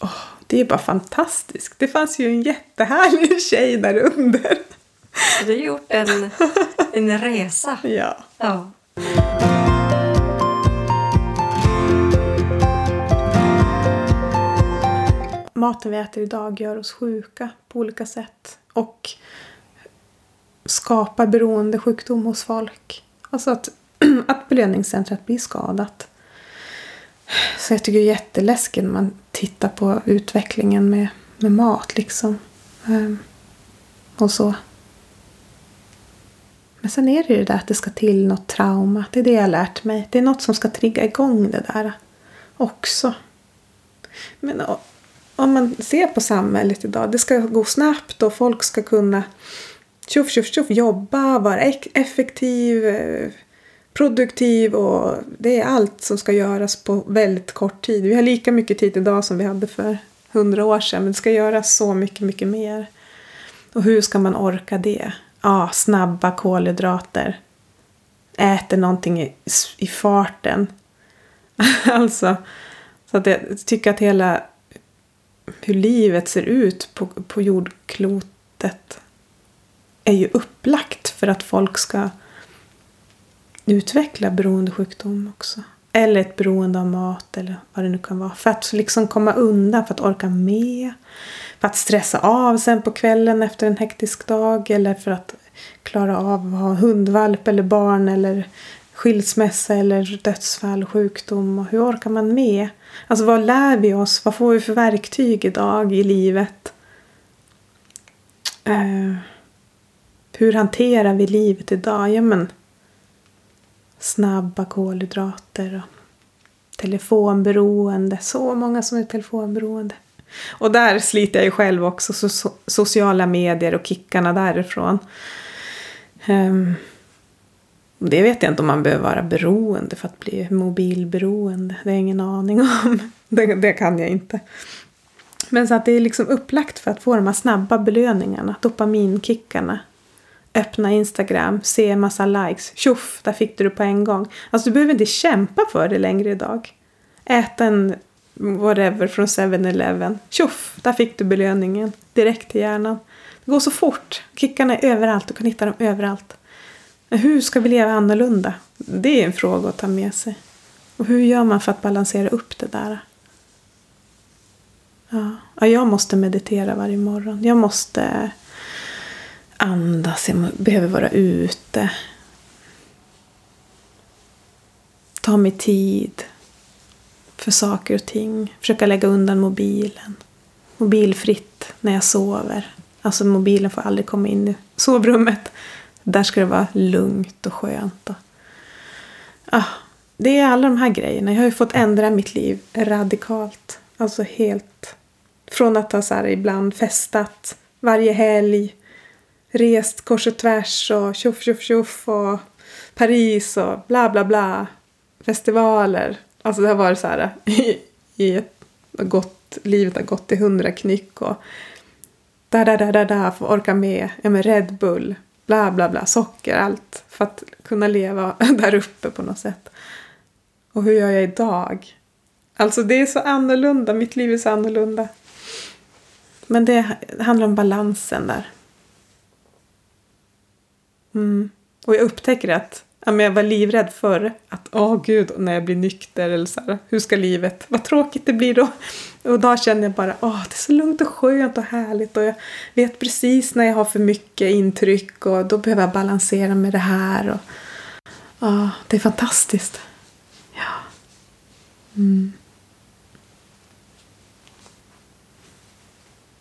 oh, det är bara fantastiskt. Det fanns ju en jättehärlig tjej där under. Du har gjort en, en resa. Ja. ja. maten vi äter idag gör oss sjuka på olika sätt. Och skapar beroendesjukdom hos folk. Alltså att, att belöningscentret blir skadat. Så jag tycker det är jätteläskigt när man tittar på utvecklingen med, med mat liksom. Ehm, och så. Men sen är det ju det där att det ska till något trauma. Det är det jag har lärt mig. Det är något som ska trigga igång det där också. Men om man ser på samhället idag, det ska gå snabbt och folk ska kunna tjoff, tjoff, tjoff, jobba, vara effektiv, eh, produktiv och det är allt som ska göras på väldigt kort tid. Vi har lika mycket tid idag som vi hade för hundra år sedan men det ska göras så mycket, mycket mer. Och hur ska man orka det? Ja, snabba kolhydrater. Äter någonting i, i farten. alltså, så att jag tycker att hela hur livet ser ut på, på jordklotet är ju upplagt för att folk ska utveckla beroendesjukdom också. Eller ett beroende av mat eller vad det nu kan vara. För att liksom komma undan, för att orka med. För att stressa av sen på kvällen efter en hektisk dag. Eller för att klara av att ha hundvalp eller barn eller skilsmässa eller dödsfall, sjukdom. Och hur orkar man med? Alltså vad lär vi oss? Vad får vi för verktyg idag i livet? Uh, hur hanterar vi livet idag? Ja men snabba kolhydrater och telefonberoende. Så många som är telefonberoende. Och där sliter jag ju själv också. So sociala medier och kickarna därifrån. Um, det vet jag inte om man behöver vara beroende för att bli mobilberoende. Det har jag ingen aning om. Det, det, kan jag inte. Men så att det är liksom upplagt för att få de här snabba belöningarna, dopaminkickarna öppna Instagram, se en massa likes. Tjoff, där fick du det på en gång. Alltså du behöver inte kämpa för det längre idag. Äta en whatever från 7-Eleven. Tjoff, där fick du belöningen. Direkt till hjärnan. Det går så fort. Kickarna är överallt, du kan hitta dem överallt. Men hur ska vi leva annorlunda? Det är en fråga att ta med sig. Och hur gör man för att balansera upp det där? Ja, jag måste meditera varje morgon. Jag måste andas, jag behöver vara ute. Ta mig tid för saker och ting. Försöka lägga undan mobilen. Mobilfritt när jag sover. Alltså mobilen får aldrig komma in i sovrummet. Där ska det vara lugnt och skönt. Ah, det är alla de här grejerna. Jag har ju fått ändra mitt liv radikalt. Alltså helt. Från att ha så här ibland festat varje helg rest kors och tvärs och tjoff tjoff tjoff och Paris och bla bla bla. Festivaler. Alltså det har varit så här i, i ett gått, livet har gått i hundra knyck och da da da da da få orka med. Ja men Red Bull, bla bla bla, socker, allt för att kunna leva där uppe på något sätt. Och hur gör jag idag? Alltså det är så annorlunda, mitt liv är så annorlunda. Men det handlar om balansen där. Mm. Och jag upptäcker att ja, jag var livrädd för att, åh oh, gud, när jag blir nykter eller så här, hur ska livet, vad tråkigt det blir då. Och då känner jag bara, åh, oh, det är så lugnt och skönt och härligt och jag vet precis när jag har för mycket intryck och då behöver jag balansera med det här. Och, oh, det är fantastiskt. Ja. Mm.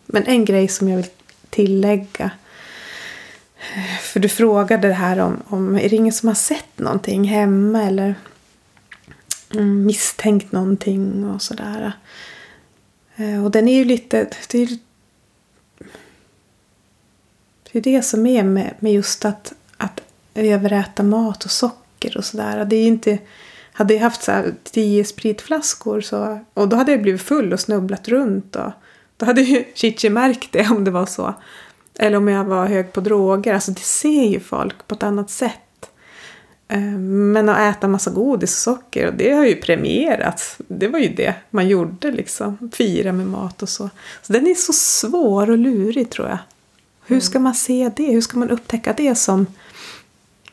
Men en grej som jag vill tillägga för du frågade det här om, om är det ingen som har sett någonting hemma eller mm, misstänkt någonting och sådär. Eh, och den är ju lite... Det är, det är det som är med, med just att, att överäta mat och socker och sådär. Det är inte... Hade jag haft så här tio spritflaskor så, och då hade jag blivit full och snubblat runt. Och, då hade ju Chichi märkt det om det var så. Eller om jag var hög på droger. Alltså det ser ju folk på ett annat sätt. Eh, men att äta massa godis och socker, det har ju premierats. Det var ju det man gjorde liksom. Fira med mat och så. Så den är så svår och lurig tror jag. Hur mm. ska man se det? Hur ska man upptäcka det som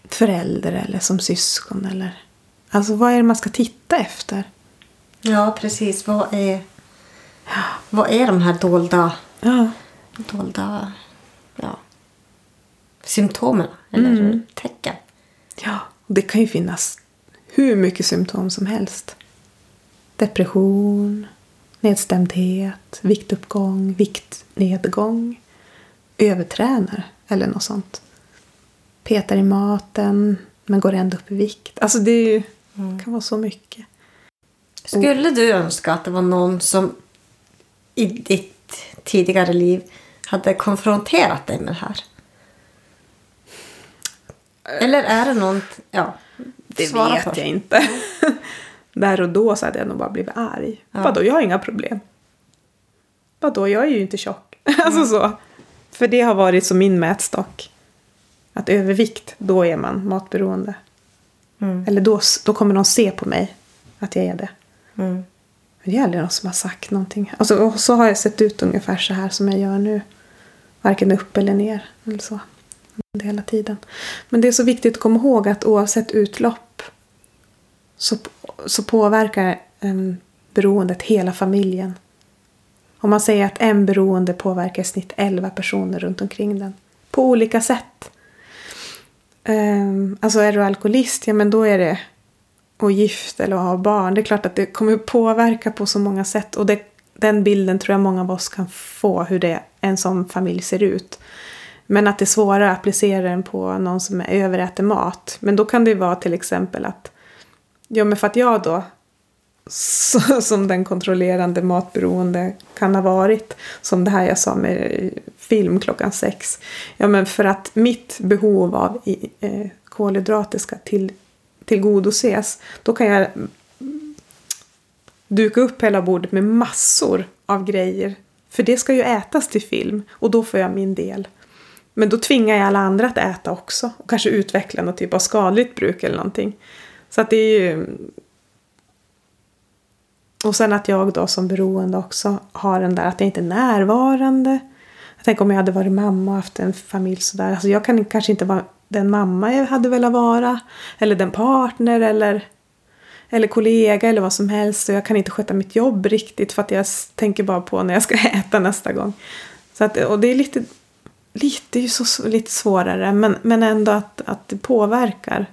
förälder eller som syskon? Eller? Alltså vad är det man ska titta efter? Ja, precis. Vad är, vad är de här dolda, ja. dolda ja, symptomen eller mm. tecken. Ja, och det kan ju finnas hur mycket symptom som helst. Depression, nedstämdhet, viktuppgång, viktnedgång, övertränar eller något sånt. Petar i maten men går ändå upp i vikt. Alltså det ju, mm. kan vara så mycket. Skulle du önska att det var någon som i ditt tidigare liv hade konfronterat dig med det här? Eller är det något... Ja, det vet för. jag inte. Där och då så hade jag nog bara blivit arg. Ja. Vadå, jag har inga problem. Vadå, jag är ju inte tjock. alltså mm. så. För det har varit som min mätstock. Att övervikt, då är man matberoende. Mm. Eller då, då kommer de se på mig att jag är det. Mm. Men det är aldrig någon som har sagt någonting. Alltså, och så har jag sett ut ungefär så här som jag gör nu. Varken upp eller ner. Eller så. Hela tiden. Men det är så viktigt att komma ihåg att oavsett utlopp så, så påverkar um, beroendet hela familjen. Om man säger att en beroende påverkar i snitt 11 personer runt omkring den. På olika sätt. Um, alltså är du alkoholist, ja men då är det och gift eller att ha barn. Det är klart att det kommer påverka på så många sätt. Och det, den bilden tror jag många av oss kan få hur det, en sån familj ser ut. Men att det är svårare att applicera den på någon som överäter mat. Men då kan det ju vara till exempel att Ja men för att jag då så, som den kontrollerande matberoende kan ha varit. Som det här jag sa med film klockan sex. Ja men för att mitt behov av eh, kolhydrater ska till, tillgodoses. Då kan jag duka upp hela bordet med massor av grejer. För det ska ju ätas till film och då får jag min del. Men då tvingar jag alla andra att äta också. Och kanske utveckla något typ av skadligt bruk eller någonting. Så att det är ju... Och sen att jag då som beroende också har den där att jag inte är närvarande. Jag tänker om jag hade varit mamma och haft en familj sådär. Alltså jag kan kanske inte vara den mamma jag hade velat vara. Eller den partner eller, eller kollega eller vad som helst. Och jag kan inte sköta mitt jobb riktigt för att jag tänker bara på när jag ska äta nästa gång. Så att, och det är lite, lite, ju så, lite svårare men, men ändå att, att det påverkar.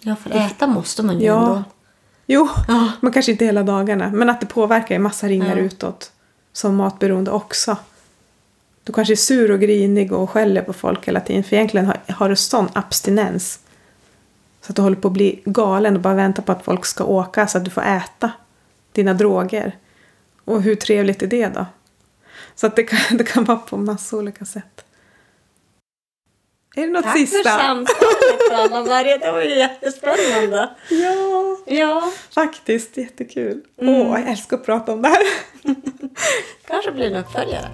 Ja, för äta måste man ju ja. ändå. Jo, ja. men kanske inte hela dagarna. Men att det påverkar i massa ringar ja. utåt. Som matberoende också. Du kanske är sur och grinig och skäller på folk hela tiden. För egentligen har, har du sån abstinens. Så att du håller på att bli galen och bara väntar på att folk ska åka så att du får äta dina droger. Och hur trevligt är det då? Så att det kan, det kan vara på massa olika sätt. Är det något Tack sista? Tack för samtalet Anna-Maria, det var ju jättespännande. Ja, ja. faktiskt jättekul. Mm. Åh, jag älskar att prata om det här. kanske blir en uppföljare.